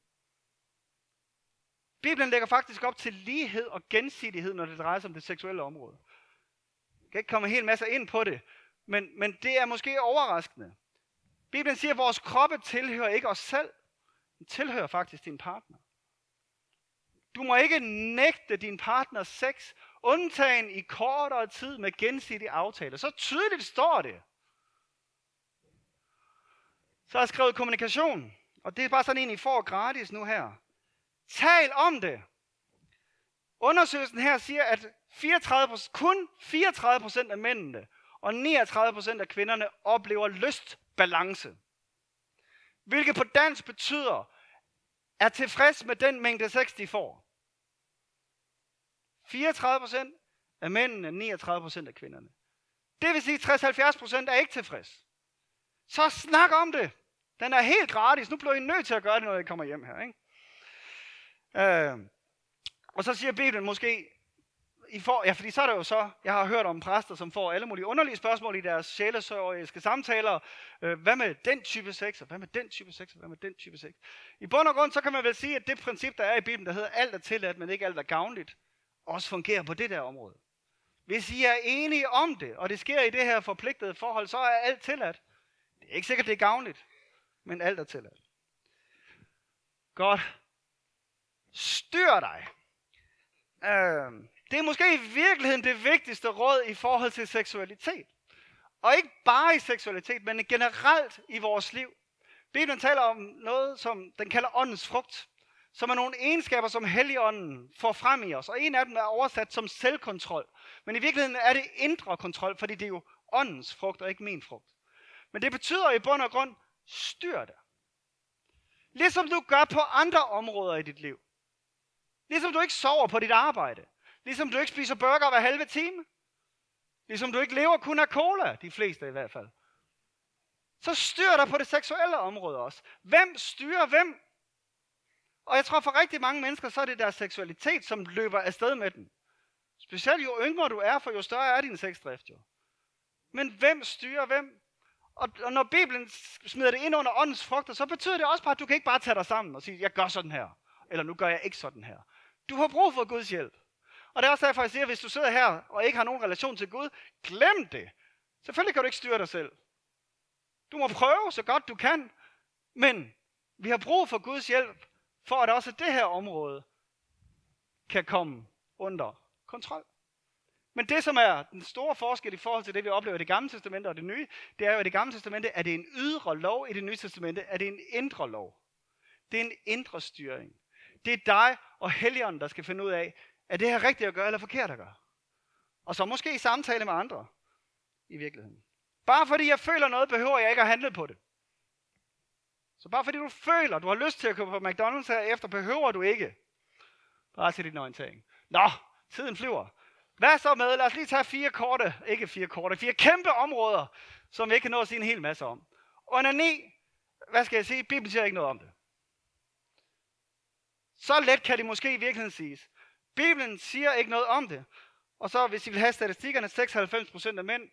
Bibelen lægger faktisk op til lighed og gensidighed, når det drejer sig om det seksuelle område. Jeg kan ikke komme helt masser ind på det, men, men det er måske overraskende. Bibelen siger, at vores kroppe tilhører ikke os selv. Den tilhører faktisk din partner. Du må ikke nægte din partner sex, undtagen i kortere tid med gensidig aftale. Så tydeligt står det. Så har jeg skrevet kommunikation, og det er bare sådan en, I får gratis nu her. Tal om det. Undersøgelsen her siger, at 34, kun 34% af mændene og 39% af kvinderne oplever lystbalance. Hvilket på dansk betyder, er tilfreds med den mængde sex, de får. 34% af mændene, 39% af kvinderne. Det vil sige, at 60-70% er ikke tilfreds. Så snak om det. Den er helt gratis. Nu bliver I nødt til at gøre det, når I kommer hjem her. Ikke? Øh, og så siger Bibelen måske, I får, ja, fordi så er det jo så, jeg har hørt om præster, som får alle mulige underlige spørgsmål i deres sjælesøgeriske samtaler. Øh, hvad med den type sex, og hvad med den type sex, og hvad med den type sex? I bund og grund, så kan man vel sige, at det princip, der er i Bibelen, der hedder, alt er tilladt, men ikke alt er gavnligt, også fungerer på det der område. Hvis I er enige om det, og det sker i det her forpligtede forhold, så er alt tilladt. Det er ikke sikkert, det er gavnligt, men alt er tilladt. Godt. Styr dig. Øh, det er måske i virkeligheden det vigtigste råd i forhold til seksualitet. Og ikke bare i seksualitet, men generelt i vores liv. Bibelen taler om noget, som den kalder åndens frugt, som er nogle egenskaber, som Helligånden får frem i os. Og en af dem er oversat som selvkontrol. Men i virkeligheden er det indre kontrol, fordi det er jo åndens frugt og ikke min frugt. Men det betyder i bund og grund, styr dig. Ligesom du gør på andre områder i dit liv. Ligesom du ikke sover på dit arbejde. Ligesom du ikke spiser burger hver halve time. Ligesom du ikke lever kun af cola, de fleste i hvert fald. Så styr dig på det seksuelle område også. Hvem styrer hvem? Og jeg tror for rigtig mange mennesker, så er det deres seksualitet, som løber afsted med den. Specielt jo yngre du er, for jo større er din sexdrift jo. Men hvem styrer hvem? Og, og når Bibelen smider det ind under åndens frugter, så betyder det også bare, at du kan ikke bare tage dig sammen og sige, jeg gør sådan her. Eller nu gør jeg ikke sådan her. Du har brug for Guds hjælp. Og det er også derfor, jeg siger, at hvis du sidder her og ikke har nogen relation til Gud, glem det. Selvfølgelig kan du ikke styre dig selv. Du må prøve så godt du kan, men vi har brug for Guds hjælp, for at også det her område kan komme under kontrol. Men det, som er den store forskel i forhold til det, vi oplever i det gamle testamente og det nye, det er jo, at i det gamle testamente er det en ydre lov, i det nye testamente er det en indre lov. Det er en indre styring. Det er dig og Helligånden, der skal finde ud af, er det her rigtigt at gøre eller forkert at gøre? Og så måske i samtale med andre i virkeligheden. Bare fordi jeg føler noget, behøver jeg ikke at handle på det. Så bare fordi du føler, du har lyst til at købe på McDonald's her efter, behøver du ikke. Bare til din orientering. Nå, tiden flyver. Hvad så med, lad os lige tage fire korte, ikke fire korte, fire kæmpe områder, som vi ikke kan nå at sige en hel masse om. Onani, hvad skal jeg sige, Bibelen siger ikke noget om det. Så let kan det måske i virkeligheden siges. Bibelen siger ikke noget om det. Og så hvis I vil have statistikkerne, 96% af mænd,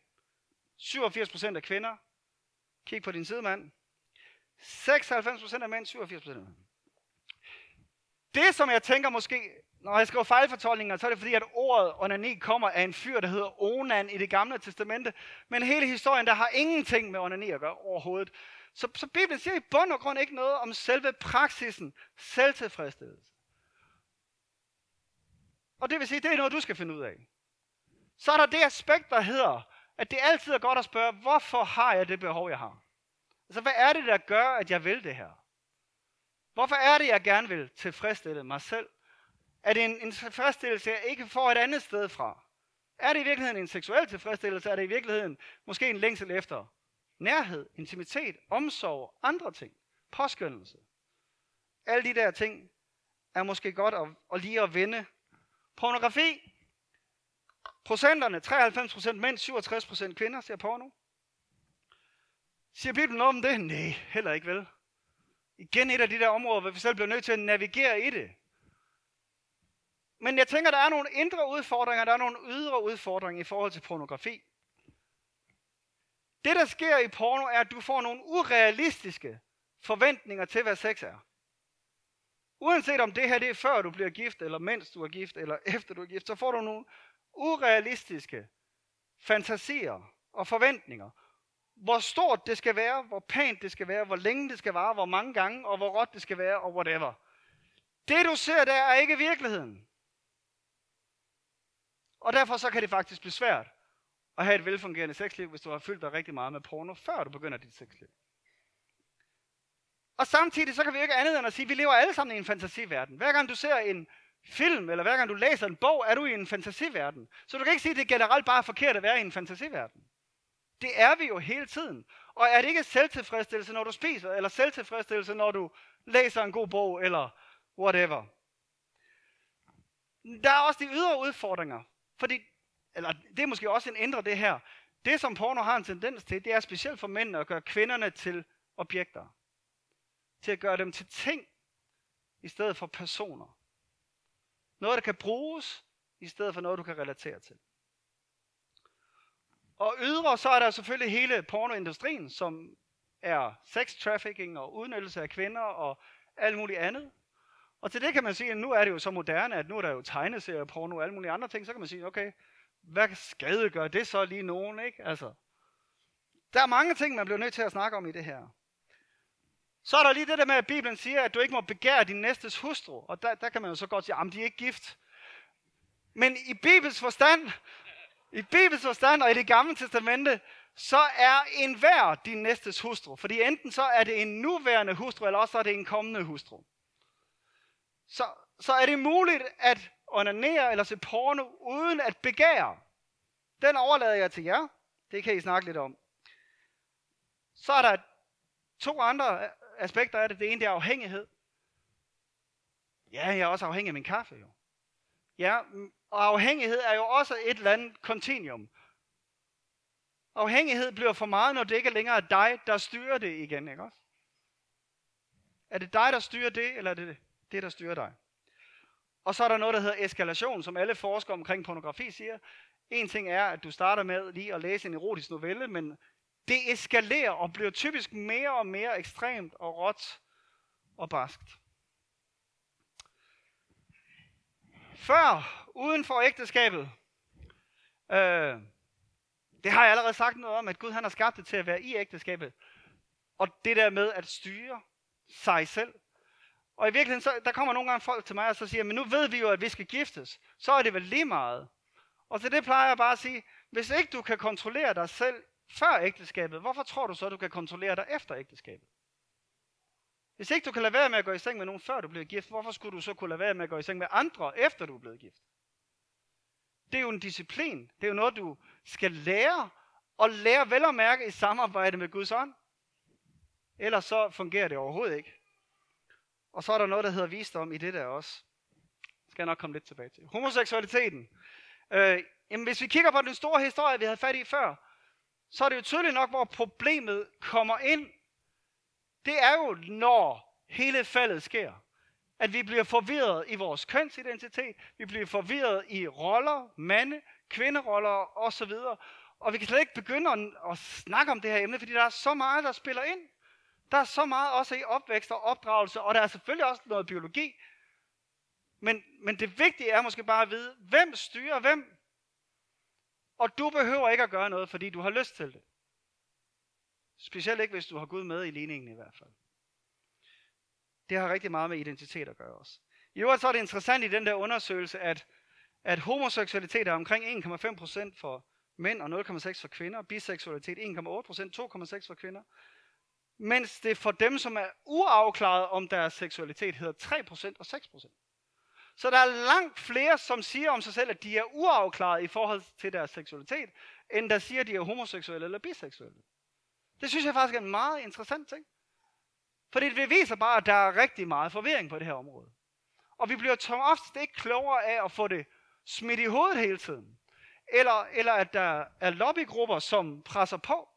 87% af kvinder. Kig på din sidemand. 96% af mænd, 87% af mænd. Det, som jeg tænker måske, når jeg skriver fejlfortolkninger, så er det fordi, at ordet onani kommer af en fyr, der hedder Onan i det gamle testamente. Men hele historien, der har ingenting med onani at gøre overhovedet. Så, så Bibelen siger i bund og grund ikke noget om selve praksisen, selvtilfredsstillelse. Og det vil sige, det er noget, du skal finde ud af. Så er der det aspekt, der hedder, at det altid er godt at spørge, hvorfor har jeg det behov, jeg har? Altså, hvad er det, der gør, at jeg vil det her? Hvorfor er det, jeg gerne vil tilfredsstille mig selv? Er det en, en tilfredsstillelse, jeg ikke får et andet sted fra? Er det i virkeligheden en seksuel tilfredsstillelse? Er det i virkeligheden måske en længsel efter nærhed, intimitet, omsorg, andre ting, påskyndelse? Alle de der ting er måske godt at, at lige at vende. Pornografi. Procenterne, 93% mænd, 67% kvinder ser porno. Siger Bibelen noget om det? Nej, heller ikke vel. Igen et af de der områder, hvor vi selv bliver nødt til at navigere i det. Men jeg tænker, der er nogle indre udfordringer, der er nogle ydre udfordringer i forhold til pornografi. Det, der sker i porno, er, at du får nogle urealistiske forventninger til, hvad sex er. Uanset om det her det er før du bliver gift, eller mens du er gift, eller [laughs] efter du er gift, så får du nogle urealistiske fantasier og forventninger. Hvor stort det skal være, hvor pænt det skal være, hvor længe det skal vare, hvor mange gange, og hvor råt det skal være, og whatever. Det du ser der er ikke virkeligheden. Og derfor så kan det faktisk blive svært at have et velfungerende sexliv, hvis du har fyldt dig rigtig meget med porno, før du begynder dit sexliv. Og samtidig så kan vi ikke andet end at sige, at vi lever alle sammen i en fantasiverden. Hver gang du ser en film, eller hver gang du læser en bog, er du i en fantasiverden. Så du kan ikke sige, at det er generelt bare forkert at være i en fantasiverden. Det er vi jo hele tiden. Og er det ikke selvtilfredsstillelse, når du spiser, eller selvtilfredsstillelse, når du læser en god bog, eller whatever. Der er også de ydre udfordringer. Fordi, eller det er måske også en ændre det her. Det, som porno har en tendens til, det er specielt for mændene at gøre kvinderne til objekter. Til at gøre dem til ting, i stedet for personer. Noget, der kan bruges, i stedet for noget, du kan relatere til. Og ydre, så er der selvfølgelig hele pornoindustrien, som er sex trafficking og udnyttelse af kvinder og alt muligt andet. Og til det kan man sige, at nu er det jo så moderne, at nu er der jo tegneserier, porno og alle mulige andre ting. Så kan man sige, okay, hvad skade gør det så lige nogen, ikke? Altså, der er mange ting, man bliver nødt til at snakke om i det her. Så er der lige det der med, at Bibelen siger, at du ikke må begære din næstes hustru. Og der, der kan man jo så godt sige, at de er ikke gift. Men i Bibels forstand, i Bibels forstand og i det gamle testamente, så er enhver din næstes hustru. Fordi enten så er det en nuværende hustru, eller også er det en kommende hustru. Så, så er det muligt at onanere eller se porno uden at begære. Den overlader jeg til jer. Det kan I snakke lidt om. Så er der to andre aspekter af det. Det ene det er afhængighed. Ja, jeg er også afhængig af min kaffe jo. Ja, og afhængighed er jo også et eller andet continuum. Afhængighed bliver for meget, når det ikke er længere dig, der styrer det igen, ikke også? Er det dig, der styrer det, eller er det det, der styrer dig? Og så er der noget, der hedder eskalation, som alle forskere omkring pornografi siger. En ting er, at du starter med lige at læse en erotisk novelle, men det eskalerer og bliver typisk mere og mere ekstremt og råt og barskt. Før, uden for ægteskabet, øh, det har jeg allerede sagt noget om, at Gud han har skabt det til at være i ægteskabet. Og det der med at styre sig selv. Og i virkeligheden, så, der kommer nogle gange folk til mig og så siger, men nu ved vi jo, at vi skal giftes. Så er det vel lige meget. Og til det plejer jeg bare at sige, hvis ikke du kan kontrollere dig selv før ægteskabet, hvorfor tror du så, at du kan kontrollere dig efter ægteskabet? Hvis ikke du kan lade være med at gå i seng med nogen, før du bliver gift, hvorfor skulle du så kunne lade være med at gå i seng med andre, efter du er blevet gift? Det er jo en disciplin. Det er jo noget, du skal lære, og lære vel at mærke i samarbejde med Guds ånd. Ellers så fungerer det overhovedet ikke. Og så er der noget, der hedder visdom i det der også. Det skal jeg nok komme lidt tilbage til. Homoseksualiteten. Øh, jamen, hvis vi kigger på den store historie, vi havde fat i før, så er det jo tydeligt nok, hvor problemet kommer ind. Det er jo, når hele faldet sker. At vi bliver forvirret i vores kønsidentitet, vi bliver forvirret i roller, mande, kvinderoller osv. Og vi kan slet ikke begynde at, at snakke om det her emne, fordi der er så meget, der spiller ind. Der er så meget også i opvækst og opdragelse, og der er selvfølgelig også noget biologi. Men, men det vigtige er måske bare at vide, hvem styrer hvem. Og du behøver ikke at gøre noget, fordi du har lyst til det. Specielt ikke, hvis du har Gud med i ligningen i hvert fald. Det har rigtig meget med identitet at gøre også. I øvrigt så er det interessant i den der undersøgelse, at, at homoseksualitet er omkring 1,5% for mænd og 0,6 for kvinder. Biseksualitet 1,8%, 2,6 for kvinder. Mens det for dem, som er uafklaret om deres seksualitet, hedder 3% og 6%. Så der er langt flere, som siger om sig selv, at de er uafklaret i forhold til deres seksualitet, end der siger, at de er homoseksuelle eller biseksuelle. Det synes jeg faktisk er en meget interessant ting. Fordi det viser bare, at der er rigtig meget forvirring på det her område. Og vi bliver som oftest ikke klogere af at få det smidt i hovedet hele tiden. Eller, eller at der er lobbygrupper, som presser på.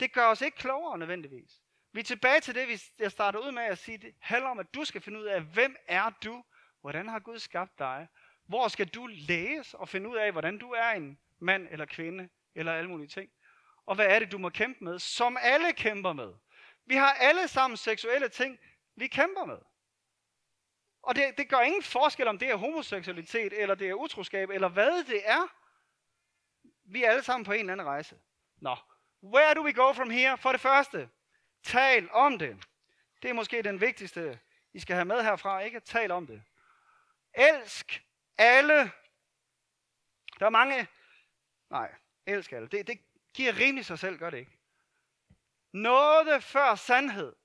Det gør os ikke klogere nødvendigvis. Vi er tilbage til det, jeg startede ud med at sige. Det handler om, at du skal finde ud af, hvem er du? Hvordan har Gud skabt dig? Hvor skal du læse og finde ud af, hvordan du er en mand eller kvinde eller alle mulige ting? Og hvad er det, du må kæmpe med, som alle kæmper med? Vi har alle sammen seksuelle ting, vi kæmper med. Og det, det gør ingen forskel, om det er homoseksualitet, eller det er utroskab, eller hvad det er. Vi er alle sammen på en eller anden rejse. Nå, where do we go from here? For det første, tal om det. Det er måske den vigtigste, I skal have med herfra, ikke? Tal om det. Elsk alle. Der er mange... Nej, elsk alle. Det, det giver rimelig sig selv, gør det ikke? Noget før sandhed.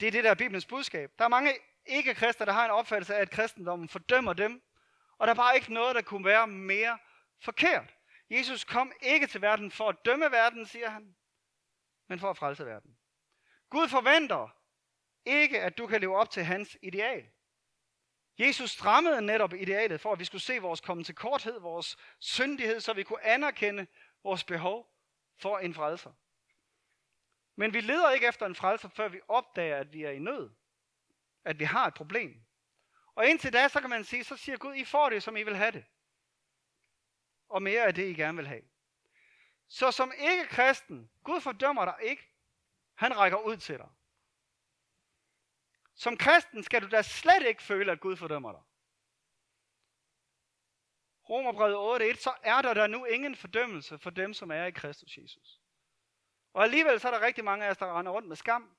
Det er det, der er Bibelens budskab. Der er mange ikke-kristne, der har en opfattelse af, at kristendommen fordømmer dem. Og der er bare ikke noget, der kunne være mere forkert. Jesus kom ikke til verden for at dømme verden, siger han, men for at frelse verden. Gud forventer ikke, at du kan leve op til hans ideal. Jesus strammede netop idealet for, at vi skulle se vores komme til korthed, vores syndighed, så vi kunne anerkende vores behov for en frelser. Men vi leder ikke efter en frelser, før vi opdager, at vi er i nød. At vi har et problem. Og indtil da, så kan man sige, så siger Gud, I får det, som I vil have det. Og mere af det, I gerne vil have. Så som ikke kristen, Gud fordømmer dig ikke. Han rækker ud til dig. Som kristen skal du da slet ikke føle, at Gud fordømmer dig. Romerbrevet 8.1, så er der da nu ingen fordømmelse for dem, som er i Kristus Jesus. Og alligevel så er der rigtig mange af os, der render rundt med skam.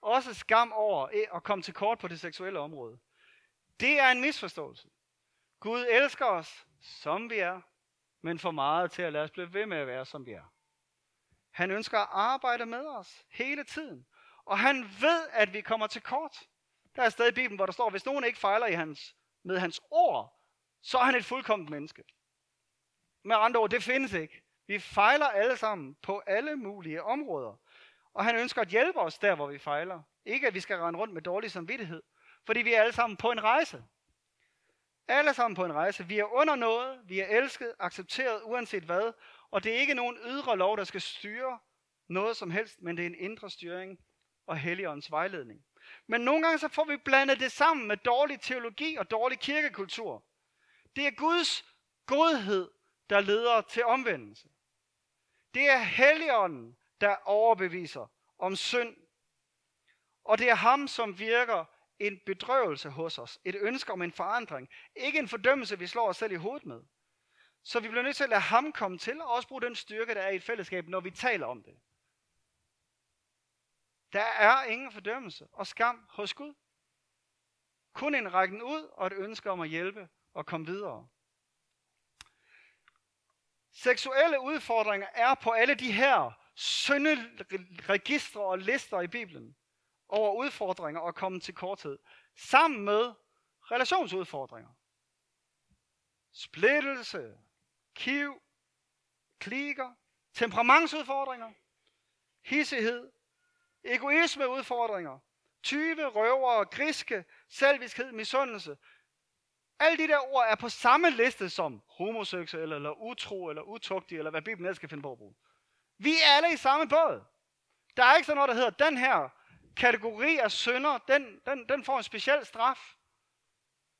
Også skam over eh, at komme til kort på det seksuelle område. Det er en misforståelse. Gud elsker os, som vi er, men for meget til at lade os blive ved med at være, som vi er. Han ønsker at arbejde med os hele tiden. Og han ved, at vi kommer til kort. Der er et sted i Bibelen, hvor der står, hvis nogen ikke fejler i hans, med hans ord, så er han et fuldkomment menneske. Med andre ord, det findes ikke. Vi fejler alle sammen på alle mulige områder. Og han ønsker at hjælpe os der, hvor vi fejler. Ikke at vi skal rende rundt med dårlig samvittighed. Fordi vi er alle sammen på en rejse. Alle sammen på en rejse. Vi er under noget. Vi er elsket, accepteret, uanset hvad. Og det er ikke nogen ydre lov, der skal styre noget som helst, men det er en indre styring og Helligåndens vejledning. Men nogle gange så får vi blandet det sammen med dårlig teologi og dårlig kirkekultur. Det er Guds godhed, der leder til omvendelse. Det er Helligånden, der overbeviser om synd. Og det er ham, som virker en bedrøvelse hos os. Et ønske om en forandring. Ikke en fordømmelse, vi slår os selv i hovedet med. Så vi bliver nødt til at lade ham komme til, og også bruge den styrke, der er i et fællesskab, når vi taler om det. Der er ingen fordømmelse og skam hos Gud. Kun en rækken ud og et ønske om at hjælpe og komme videre. Seksuelle udfordringer er på alle de her synderegistre og lister i Bibelen over udfordringer og komme til korthed, sammen med relationsudfordringer. Splittelse, kiv, klikker, temperamentsudfordringer, hissighed, egoismeudfordringer, tyve, røvere, griske, selviskhed, misundelse, alle de der ord er på samme liste som homoseksuel, eller utro, eller utugtig, eller hvad Bibelen ellers skal finde på at bruge. Vi er alle i samme båd. Der er ikke sådan noget, der hedder, den her kategori af synder, den, den, den får en speciel straf.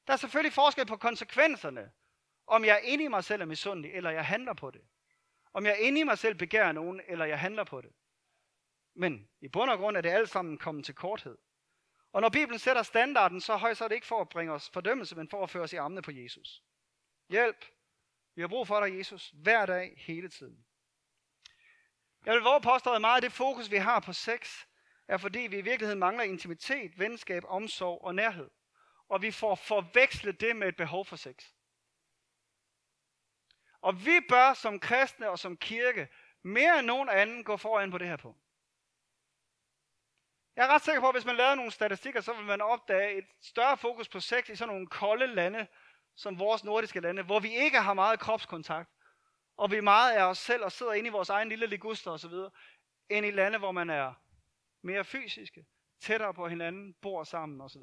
Der er selvfølgelig forskel på konsekvenserne. Om jeg er inde i mig selv er misundelig, eller jeg handler på det. Om jeg er inde i mig selv begærer nogen, eller jeg handler på det. Men i bund og grund er det alt sammen kommet til korthed. Og når Bibelen sætter standarden så højt, så er det ikke for at bringe os fordømmelse, men for at føre os i armene på Jesus. Hjælp. Vi har brug for dig, Jesus, hver dag, hele tiden. Jeg vil våge påstå, at meget af det fokus, vi har på sex, er fordi vi i virkeligheden mangler intimitet, venskab, omsorg og nærhed. Og vi får forvekslet det med et behov for sex. Og vi bør som kristne og som kirke mere end nogen anden gå foran på det her punkt. Jeg er ret sikker på, at hvis man lavede nogle statistikker, så vil man opdage et større fokus på sex i sådan nogle kolde lande, som vores nordiske lande, hvor vi ikke har meget kropskontakt, og vi meget er os selv og sidder inde i vores egen lille liguster osv., end i lande, hvor man er mere fysiske, tættere på hinanden, bor sammen osv.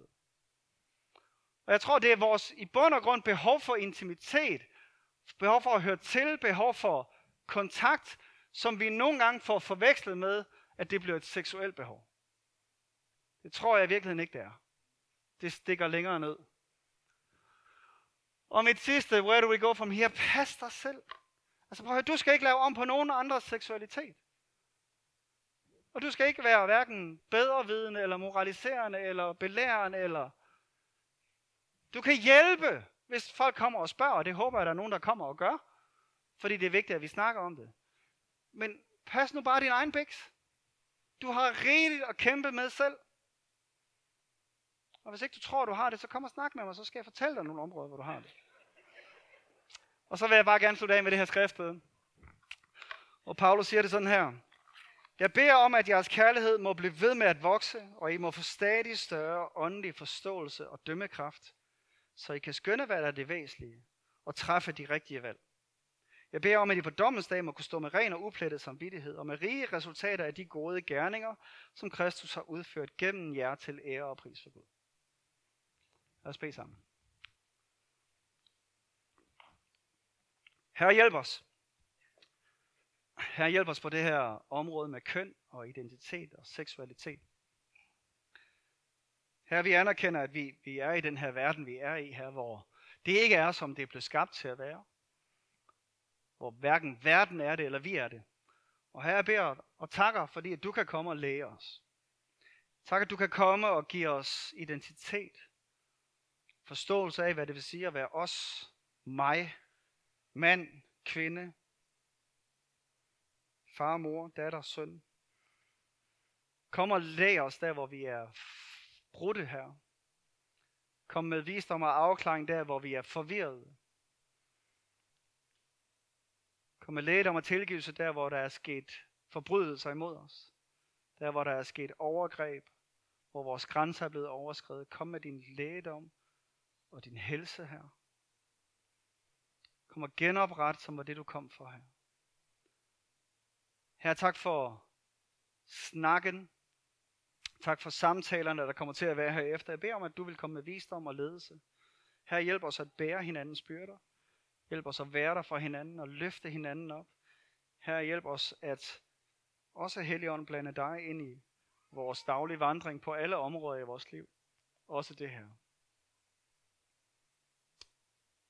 Og jeg tror, det er vores i bund og grund behov for intimitet, behov for at høre til, behov for kontakt, som vi nogle gange får forvekslet med, at det bliver et seksuelt behov. Det tror jeg i virkeligheden ikke, det er. Det stikker længere ned. Og mit sidste, where do we go from here? Pas dig selv. Altså prøv at høre, du skal ikke lave om på nogen andres seksualitet. Og du skal ikke være hverken bedrevidende, eller moraliserende, eller belærende, eller... Du kan hjælpe, hvis folk kommer og spørger, og det håber jeg, at der er nogen, der kommer og gør. Fordi det er vigtigt, at vi snakker om det. Men pas nu bare din egen biks. Du har rigeligt at kæmpe med selv. Og hvis ikke du tror, du har det, så kom og snak med mig, så skal jeg fortælle dig nogle områder, hvor du har det. Og så vil jeg bare gerne slutte af med det her skriftbøde. Og Paulus siger det sådan her. Jeg beder om, at jeres kærlighed må blive ved med at vokse, og I må få stadig større åndelig forståelse og dømmekraft, så I kan skønne, hvad der er det væsentlige, og træffe de rigtige valg. Jeg beder om, at I på dommens dag må kunne stå med ren og uplettet samvittighed, og med rige resultater af de gode gerninger, som Kristus har udført gennem jer til ære og pris for Gud. Lad os bede sammen. Herre, hjælp os. Herre, hjælp os på det her område med køn og identitet og seksualitet. Her vi anerkender, at vi, vi er i den her verden, vi er i her, hvor det ikke er, som det er blevet skabt til at være. Hvor hverken verden er det, eller vi er det. Og her jeg beder og takker, fordi at du kan komme og læge os. Tak, at du kan komme og give os identitet. Forståelse af, hvad det vil sige at være os, mig, mand, kvinde, far, mor, datter, søn. Kom og læg os der, hvor vi er brudte her. Kom med visdom og afklaring der, hvor vi er forvirrede. Kom med lægedom og tilgivelse der, hvor der er sket forbrydelser imod os. Der, hvor der er sket overgreb, hvor vores grænser er blevet overskrevet. Kom med din lægedom og din helse her. Kom og genopret, som var det, du kom for her. Her tak for snakken. Tak for samtalerne, der kommer til at være her efter. Jeg beder om, at du vil komme med visdom og ledelse. Her hjælp os at bære hinandens byrder. Hjælp os at være der for hinanden og løfte hinanden op. Her hjælp os at også Helligånden blande dig ind i vores daglige vandring på alle områder i vores liv. Også det her.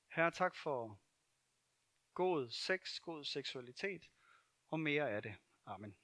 Her tak for god sex, god seksualitet og mere af det. Amen.